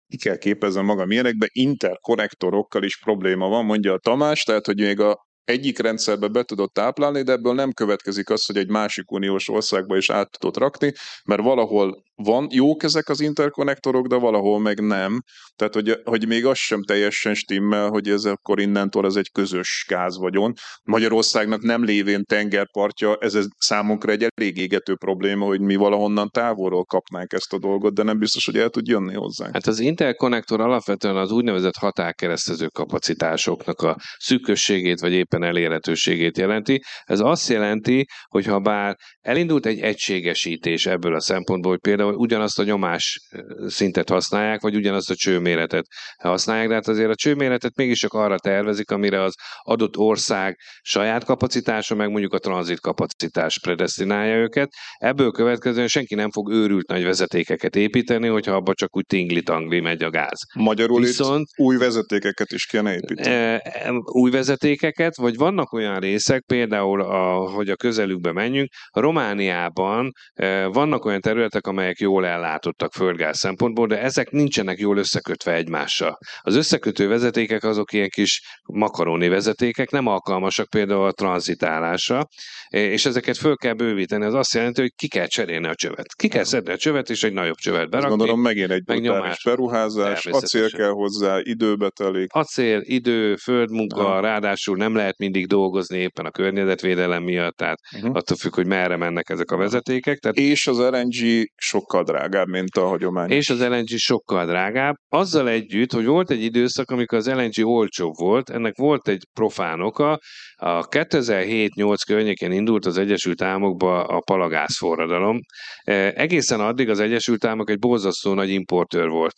ki kell képezem magam ilyenekbe, interkonnektorokkal is probléma van, mondja a Tamás, tehát hogy még a egyik rendszerbe be tudod táplálni, de ebből nem következik az, hogy egy másik uniós országba is át tudod rakni, mert valahol van, jók ezek az interkonnektorok, de valahol meg nem. Tehát, hogy, hogy még az sem teljesen stimmel, hogy ez akkor innentől ez egy közös gáz vagyon. Magyarországnak nem lévén tengerpartja, ez számunkra egy elég égető probléma, hogy mi valahonnan távolról kapnánk ezt a dolgot, de nem biztos, hogy el tud jönni hozzá. Hát az interkonnektor alapvetően az úgynevezett határkeresztező kapacitásoknak a szűkösségét, vagy éppen elérhetőségét jelenti. Ez azt jelenti, hogy ha bár elindult egy egységesítés ebből a szempontból, hogy például ugyanazt a nyomás szintet használják, vagy ugyanazt a csőméretet használják, de hát azért a csőméretet mégiscsak arra tervezik, amire az adott ország saját kapacitása, meg mondjuk a tranzit kapacitás predestinálja őket. Ebből következően senki nem fog őrült nagy vezetékeket építeni, hogyha abba csak úgy tingli-tangli megy a gáz. Magyarul Viszont, itt új vezetékeket is kéne építeni. E, új vezetékeket, vagy vannak olyan részek, például, a, hogy a közelükbe menjünk, Romániában e, vannak olyan területek, amelyek jól ellátottak földgáz szempontból, de ezek nincsenek jól összekötve egymással. Az összekötő vezetékek azok ilyen kis makaróni vezetékek, nem alkalmasak például a tranzitálásra, és ezeket föl kell bővíteni. Az azt jelenti, hogy ki kell cserélni a csövet. Ki kell szedni a csövet, és egy nagyobb csövet berakni. Azt gondolom megint egy brutális beruházás, acél kell hozzá, időbe telik. Acél, idő, földmunka, Aha. ráadásul nem lehet mindig dolgozni éppen a környezetvédelem miatt, tehát uh-huh. attól függ, hogy merre mennek ezek a vezetékek. Tehát... És az RNG sok sokkal drágább, mint a hagyomány. És az LNG sokkal drágább. Azzal együtt, hogy volt egy időszak, amikor az LNG olcsóbb volt, ennek volt egy profán oka. A 2007-8 környékén indult az Egyesült Államokba a palagáz forradalom. E, egészen addig az Egyesült Államok egy borzasztó nagy importőr volt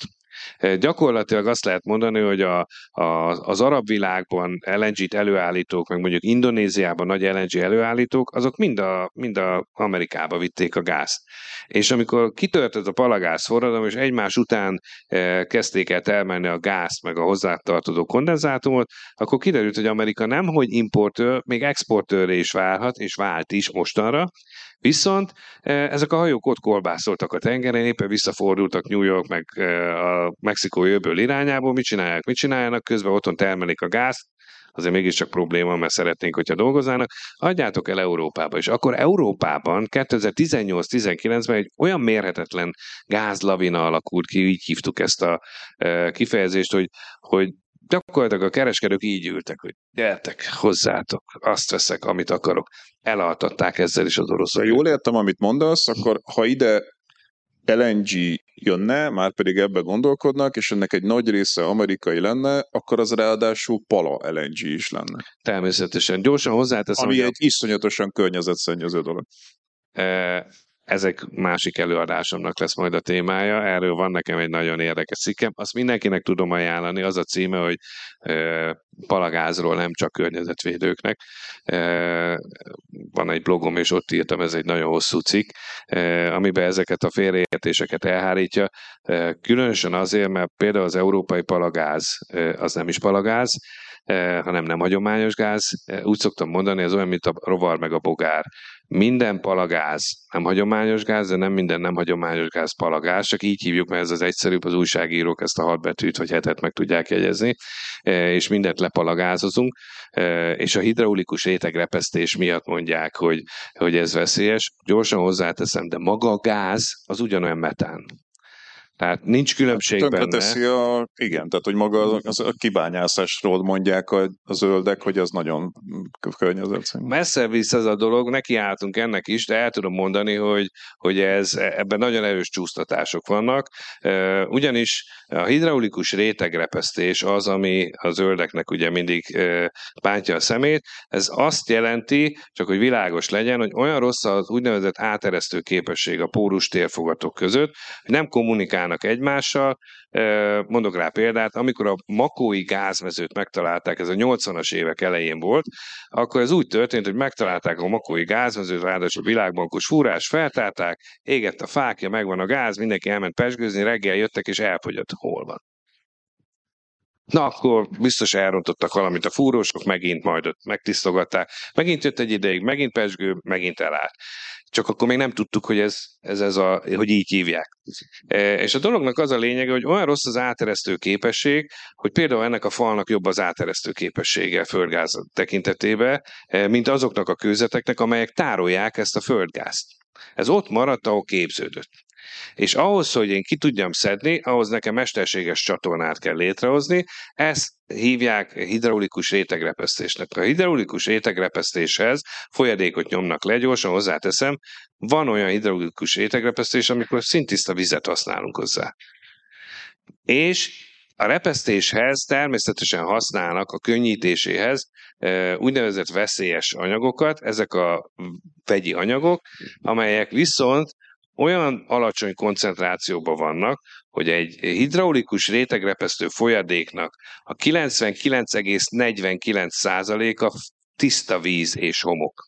Gyakorlatilag azt lehet mondani, hogy a, a, az arab világban LNG-t előállítók, meg mondjuk Indonéziában nagy LNG előállítók, azok mind a, mind a Amerikába vitték a gázt. És amikor kitörtött a palagáz forradalom, és egymás után kezdték el termelni a gázt, meg a hozzátartozó kondenzátumot, akkor kiderült, hogy Amerika nem, hogy importőr, még exportőrre is válhat, és vált is mostanra, Viszont ezek a hajók ott kolbászoltak a tengeren, éppen visszafordultak New York meg a Mexikó jövőből irányából, mit csinálják, mit csináljanak, közben otthon termelik a gázt, azért mégiscsak probléma, mert szeretnénk, hogyha dolgoznának, adjátok el Európába. És akkor Európában 2018-19-ben egy olyan mérhetetlen gázlavina alakult ki, így hívtuk ezt a kifejezést, hogy, hogy gyakorlatilag a kereskedők így ültek, hogy gyertek, hozzátok, azt veszek, amit akarok. Elaltatták ezzel is az oroszok. Ha jól értem, amit mondasz, akkor ha ide LNG jönne, már pedig ebbe gondolkodnak, és ennek egy nagy része amerikai lenne, akkor az ráadásul pala LNG is lenne. Természetesen. Gyorsan hozzáteszem. Ami egy iszonyatosan környezetszennyező dolog. E, ezek másik előadásomnak lesz majd a témája, erről van nekem egy nagyon érdekes cikkem, azt mindenkinek tudom ajánlani, az a címe, hogy palagázról nem csak környezetvédőknek. Van egy blogom, és ott írtam, ez egy nagyon hosszú cikk, amiben ezeket a félreértéseket elhárítja, különösen azért, mert például az európai palagáz az nem is palagáz, hanem nem hagyományos gáz. Úgy szoktam mondani, ez olyan, mint a rovar meg a bogár. Minden palagáz nem hagyományos gáz, de nem minden nem hagyományos gáz palagáz, csak így hívjuk, mert ez az egyszerűbb, az újságírók ezt a hat betűt vagy hetet meg tudják jegyezni, és mindent lepalagázozunk, és a hidraulikus rétegrepesztés miatt mondják, hogy, hogy ez veszélyes. Gyorsan hozzáteszem, de maga a gáz az ugyanolyan metán. Tehát nincs különbség hát, benne. teszi a, igen, tehát hogy maga az, a kibányászásról mondják a, a zöldek, hogy az nagyon környezetszennyező. Messze vissza ez a dolog, nekiálltunk ennek is, de el tudom mondani, hogy, hogy ez, ebben nagyon erős csúsztatások vannak, ugyanis a hidraulikus rétegrepesztés az, ami a zöldeknek ugye mindig bántja a szemét, ez azt jelenti, csak hogy világos legyen, hogy olyan rossz az úgynevezett áteresztő képesség a pórus térfogatok között, hogy nem kommunikálnak kommunikálnak egymással. Mondok rá példát, amikor a makói gázmezőt megtalálták, ez a 80-as évek elején volt, akkor ez úgy történt, hogy megtalálták a makói gázmezőt, ráadásul világbankos fúrás, feltárták, égett a fákja, megvan a gáz, mindenki elment pesgőzni, reggel jöttek és elfogyott, hol van. Na, akkor biztos elrontottak valamit a fúrósok, megint majd ott megtisztogatták. Megint jött egy ideig, megint pesgő, megint elállt. Csak akkor még nem tudtuk, hogy ez, ez, ez a, hogy így hívják. E, és a dolognak az a lényege, hogy olyan rossz az áteresztő képesség, hogy például ennek a falnak jobb az áteresztő képessége földgáz tekintetében, e, mint azoknak a kőzeteknek, amelyek tárolják ezt a földgázt. Ez ott maradt, ahol képződött. És ahhoz, hogy én ki tudjam szedni, ahhoz nekem mesterséges csatornát kell létrehozni, ezt hívják hidraulikus rétegrepesztésnek. A hidraulikus rétegrepesztéshez folyadékot nyomnak le, gyorsan hozzáteszem, van olyan hidraulikus rétegrepesztés, amikor szintiszta vizet használunk hozzá. És a repesztéshez természetesen használnak a könnyítéséhez úgynevezett veszélyes anyagokat, ezek a vegyi anyagok, amelyek viszont olyan alacsony koncentrációban vannak, hogy egy hidraulikus rétegrepesztő folyadéknak a 99,49%-a tiszta víz és homok.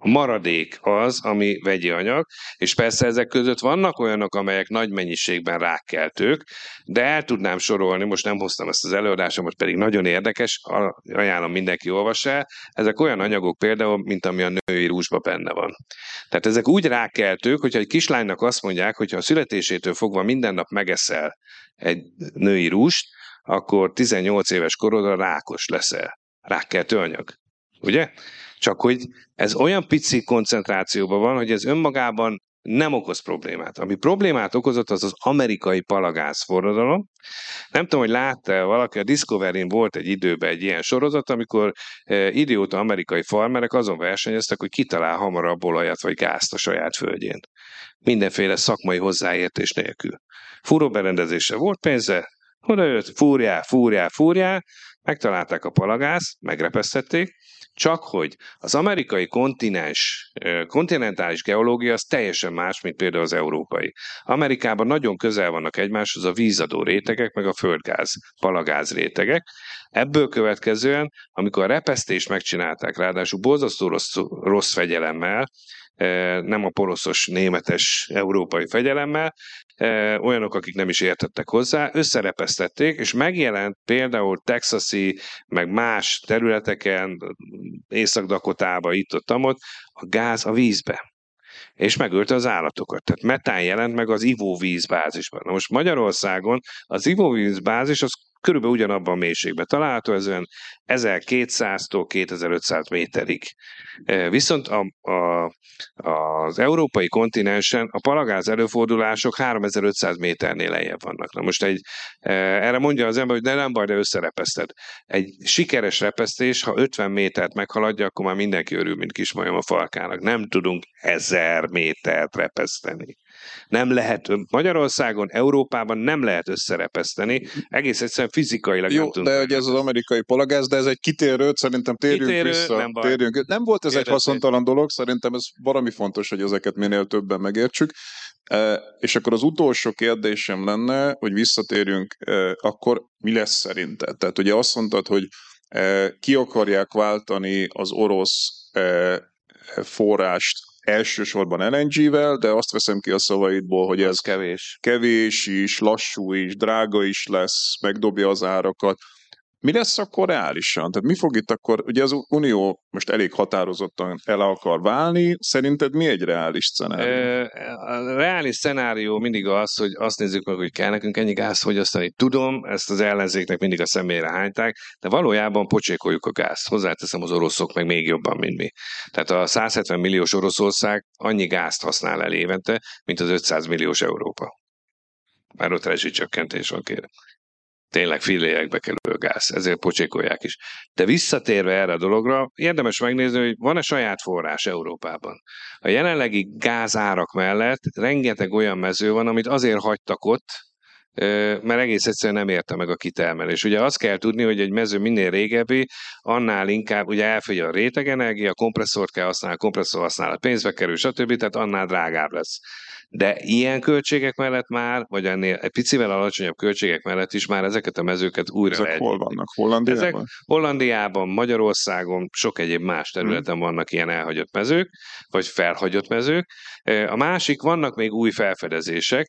A maradék az, ami vegyi anyag, és persze ezek között vannak olyanok, amelyek nagy mennyiségben rákkeltők, de el tudnám sorolni, most nem hoztam ezt az előadásomat, pedig nagyon érdekes, ajánlom mindenki olvassa el, ezek olyan anyagok például, mint ami a női rúzsban benne van. Tehát ezek úgy rákeltők, hogyha egy kislánynak azt mondják, hogy ha a születésétől fogva minden nap megeszel egy női rúst, akkor 18 éves korodra rákos leszel. Rákkeltő anyag. Ugye? Csak hogy ez olyan pici koncentrációban van, hogy ez önmagában nem okoz problémát. Ami problémát okozott, az az amerikai palagáz forradalom. Nem tudom, hogy látta valaki, a Discovery-n volt egy időben egy ilyen sorozat, amikor e, idióta amerikai farmerek azon versenyeztek, hogy kitalál hamarabb olajat vagy gázt a saját földjén. Mindenféle szakmai hozzáértés nélkül. Fúróberendezése volt pénze, oda jött, fúrjál, fúrjál, fúrjál, megtalálták a palagázt, megrepesztették, csak hogy az amerikai kontinens, kontinentális geológia az teljesen más, mint például az európai. Amerikában nagyon közel vannak egymáshoz a vízadó rétegek, meg a földgáz, palagáz rétegek. Ebből következően, amikor a repesztést megcsinálták, ráadásul borzasztó rossz, rossz fegyelemmel, nem a poroszos, németes, európai fegyelemmel, olyanok, akik nem is értettek hozzá, összerepesztették, és megjelent például texasi, meg más területeken, Észak-Dakotába, itt ott, ott a gáz a vízbe és megölte az állatokat. Tehát metán jelent meg az ivóvízbázisban. Na most Magyarországon az ivóvízbázis az körülbelül ugyanabban a mélységben található, ez olyan 1200-tól 2500 méterig. Viszont a, a, az európai kontinensen a palagáz előfordulások 3500 méternél lejjebb vannak. Na most egy, erre mondja az ember, hogy de nem baj, de összerepeszted. Egy sikeres repesztés, ha 50 métert meghaladja, akkor már mindenki örül, mint kismajom a falkának. Nem tudunk ezer métert repeszteni. Nem lehet, Magyarországon, Európában nem lehet összerepeszteni, egész egyszerűen fizikailag Jó, nem tudunk. de hogy ez az amerikai palagáz, de ez egy kitérő, szerintem térjünk Kitérő, vissza. nem baj. térjünk. Nem volt ez egy Kérdezték. haszontalan dolog, szerintem ez valami fontos, hogy ezeket minél többen megértsük. E, és akkor az utolsó kérdésem lenne, hogy visszatérjünk, e, akkor mi lesz szerinted? Tehát ugye azt mondtad, hogy e, ki akarják váltani az orosz forrást elsősorban LNG-vel, de azt veszem ki a szavaidból, hogy ez kevés. kevés is, lassú is, drága is lesz, megdobja az árakat. Mi lesz akkor reálisan? Tehát mi fog itt akkor, ugye az Unió most elég határozottan el akar válni, szerinted mi egy reális szenárió? A reális szenárió mindig az, hogy azt nézzük meg, hogy kell nekünk ennyi gáz fogyasztani. Tudom, ezt az ellenzéknek mindig a szemére hányták, de valójában pocsékoljuk a gázt. Hozzáteszem az oroszok meg még jobban, mint mi. Tehát a 170 milliós Oroszország annyi gázt használ el évente, mint az 500 milliós Európa. Már ott rezsicsökkentés van, kérem. Tényleg fillérekbe kerül gáz, ezért pocsékolják is. De visszatérve erre a dologra, érdemes megnézni, hogy van-e saját forrás Európában. A jelenlegi gázárak mellett rengeteg olyan mező van, amit azért hagytak ott, mert egész egyszerűen nem érte meg a kitermelés. Ugye azt kell tudni, hogy egy mező minél régebbi, annál inkább ugye elfogy a rétegenergia, kompresszort kell használni, kompresszor használat pénzbe kerül, stb., tehát annál drágább lesz. De ilyen költségek mellett már, vagy ennél egy picivel alacsonyabb költségek mellett is már ezeket a mezőket újra Ezek lehet. hol vannak? Hollandiában? Ezek Hollandiában, Magyarországon, sok egyéb más területen hmm. vannak ilyen elhagyott mezők, vagy felhagyott mezők. A másik, vannak még új felfedezések,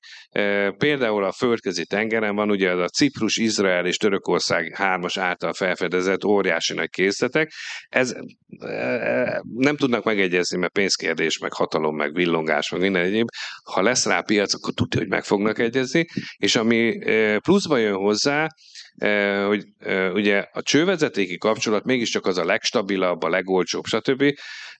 például a földközi tengeren van ugye az a Ciprus, Izrael és Törökország hármas által felfedezett óriási nagy készletek. Ez nem tudnak megegyezni, mert pénzkérdés, meg hatalom, meg villongás, meg minden egyéb. Ha lesz rá piac, akkor tudja, hogy meg fognak egyezni. És ami pluszba jön hozzá, hogy ugye a csővezetéki kapcsolat mégiscsak az a legstabilabb, a legolcsóbb, stb.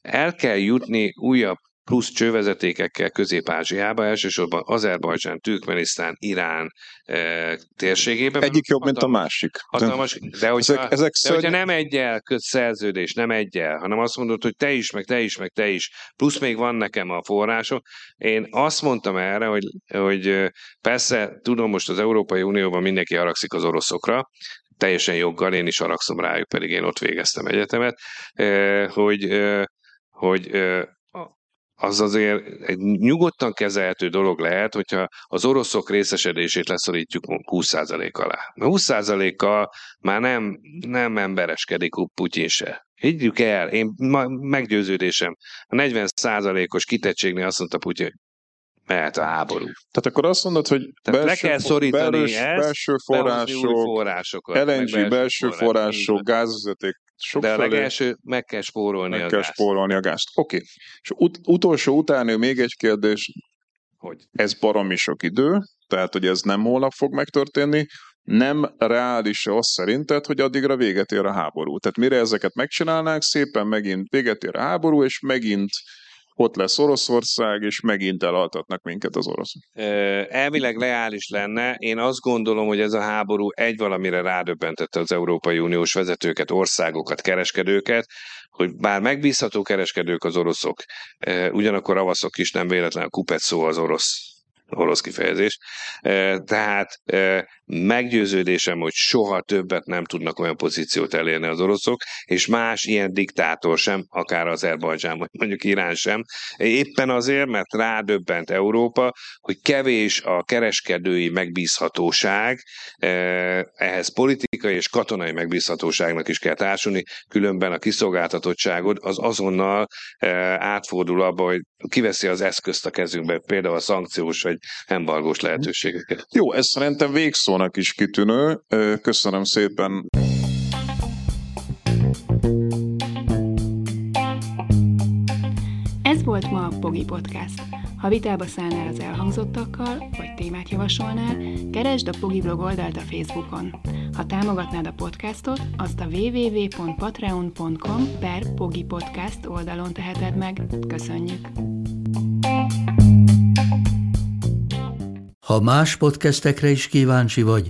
El kell jutni újabb plusz csővezetékekkel Közép-Ázsiába, elsősorban Azerbajdzsán, Türkmenisztán, Irán e, térségében. Egyik jobb, mint a másik. Hatalmas, de hogyha, ezek, ezek de hogyha nem egyel köt szerződés, nem egyel, hanem azt mondod, hogy te is, meg te is, meg te is, plusz még van nekem a források. Én azt mondtam erre, hogy, hogy persze tudom, most az Európai Unióban mindenki haragszik az oroszokra, teljesen joggal, én is haragszom rájuk, pedig én ott végeztem egyetemet, hogy, hogy az azért egy nyugodtan kezelhető dolog lehet, hogyha az oroszok részesedését leszorítjuk 20% alá. 20%-kal már nem, nem embereskedik Putyin se. Higgyük el, én meggyőződésem, a 40%-os kitettségnél azt mondta Putyin, mehet a háború. Tehát akkor azt mondod, hogy belső, le kell szorítani belső, ezt, belső források, forrásokat, LNG belső, belső források, gázvezeték sok De a legelső meg kell spórolni meg a kell gázt. spórolni a gázt. Oké. Okay. És ut- utolsó utáni még egy kérdés, hogy ez baromi sok idő, tehát hogy ez nem holnap fog megtörténni, nem reális az szerinted, hogy addigra véget ér a háború. Tehát mire ezeket megcsinálnák, szépen megint véget ér a háború, és megint ott lesz Oroszország, és megint elaltatnak minket az oroszok. Elvileg leális lenne. Én azt gondolom, hogy ez a háború egy valamire rádöbbentette az Európai Uniós vezetőket, országokat, kereskedőket, hogy bár megbízható kereskedők az oroszok, ugyanakkor ravaszok is nem véletlen a kupet szó az orosz orosz kifejezés. Tehát meggyőződésem, hogy soha többet nem tudnak olyan pozíciót elérni az oroszok, és más ilyen diktátor sem, akár az Azerbajdzsán, vagy mondjuk Irán sem. Éppen azért, mert rádöbbent Európa, hogy kevés a kereskedői megbízhatóság, ehhez politikai és katonai megbízhatóságnak is kell társulni, különben a kiszolgáltatottságod az azonnal átfordul abba, hogy kiveszi az eszközt a kezünkbe, például a szankciós vagy embargós lehetőségeket. Jó, ez szerintem végszónak is kitűnő. Köszönöm szépen. Ez volt ma a Pogi Podcast. Ha vitába szállnál az elhangzottakkal, vagy témát javasolnál, keresd a Pogi blog oldalt a Facebookon. Ha támogatnád a podcastot, azt a www.patreon.com per Pogi Podcast oldalon teheted meg. Köszönjük! Ha más podcastekre is kíváncsi vagy,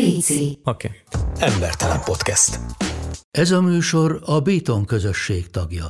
Léci. Oké. Okay. Embertelen podcast. Ez a műsor a Béton közösség tagja.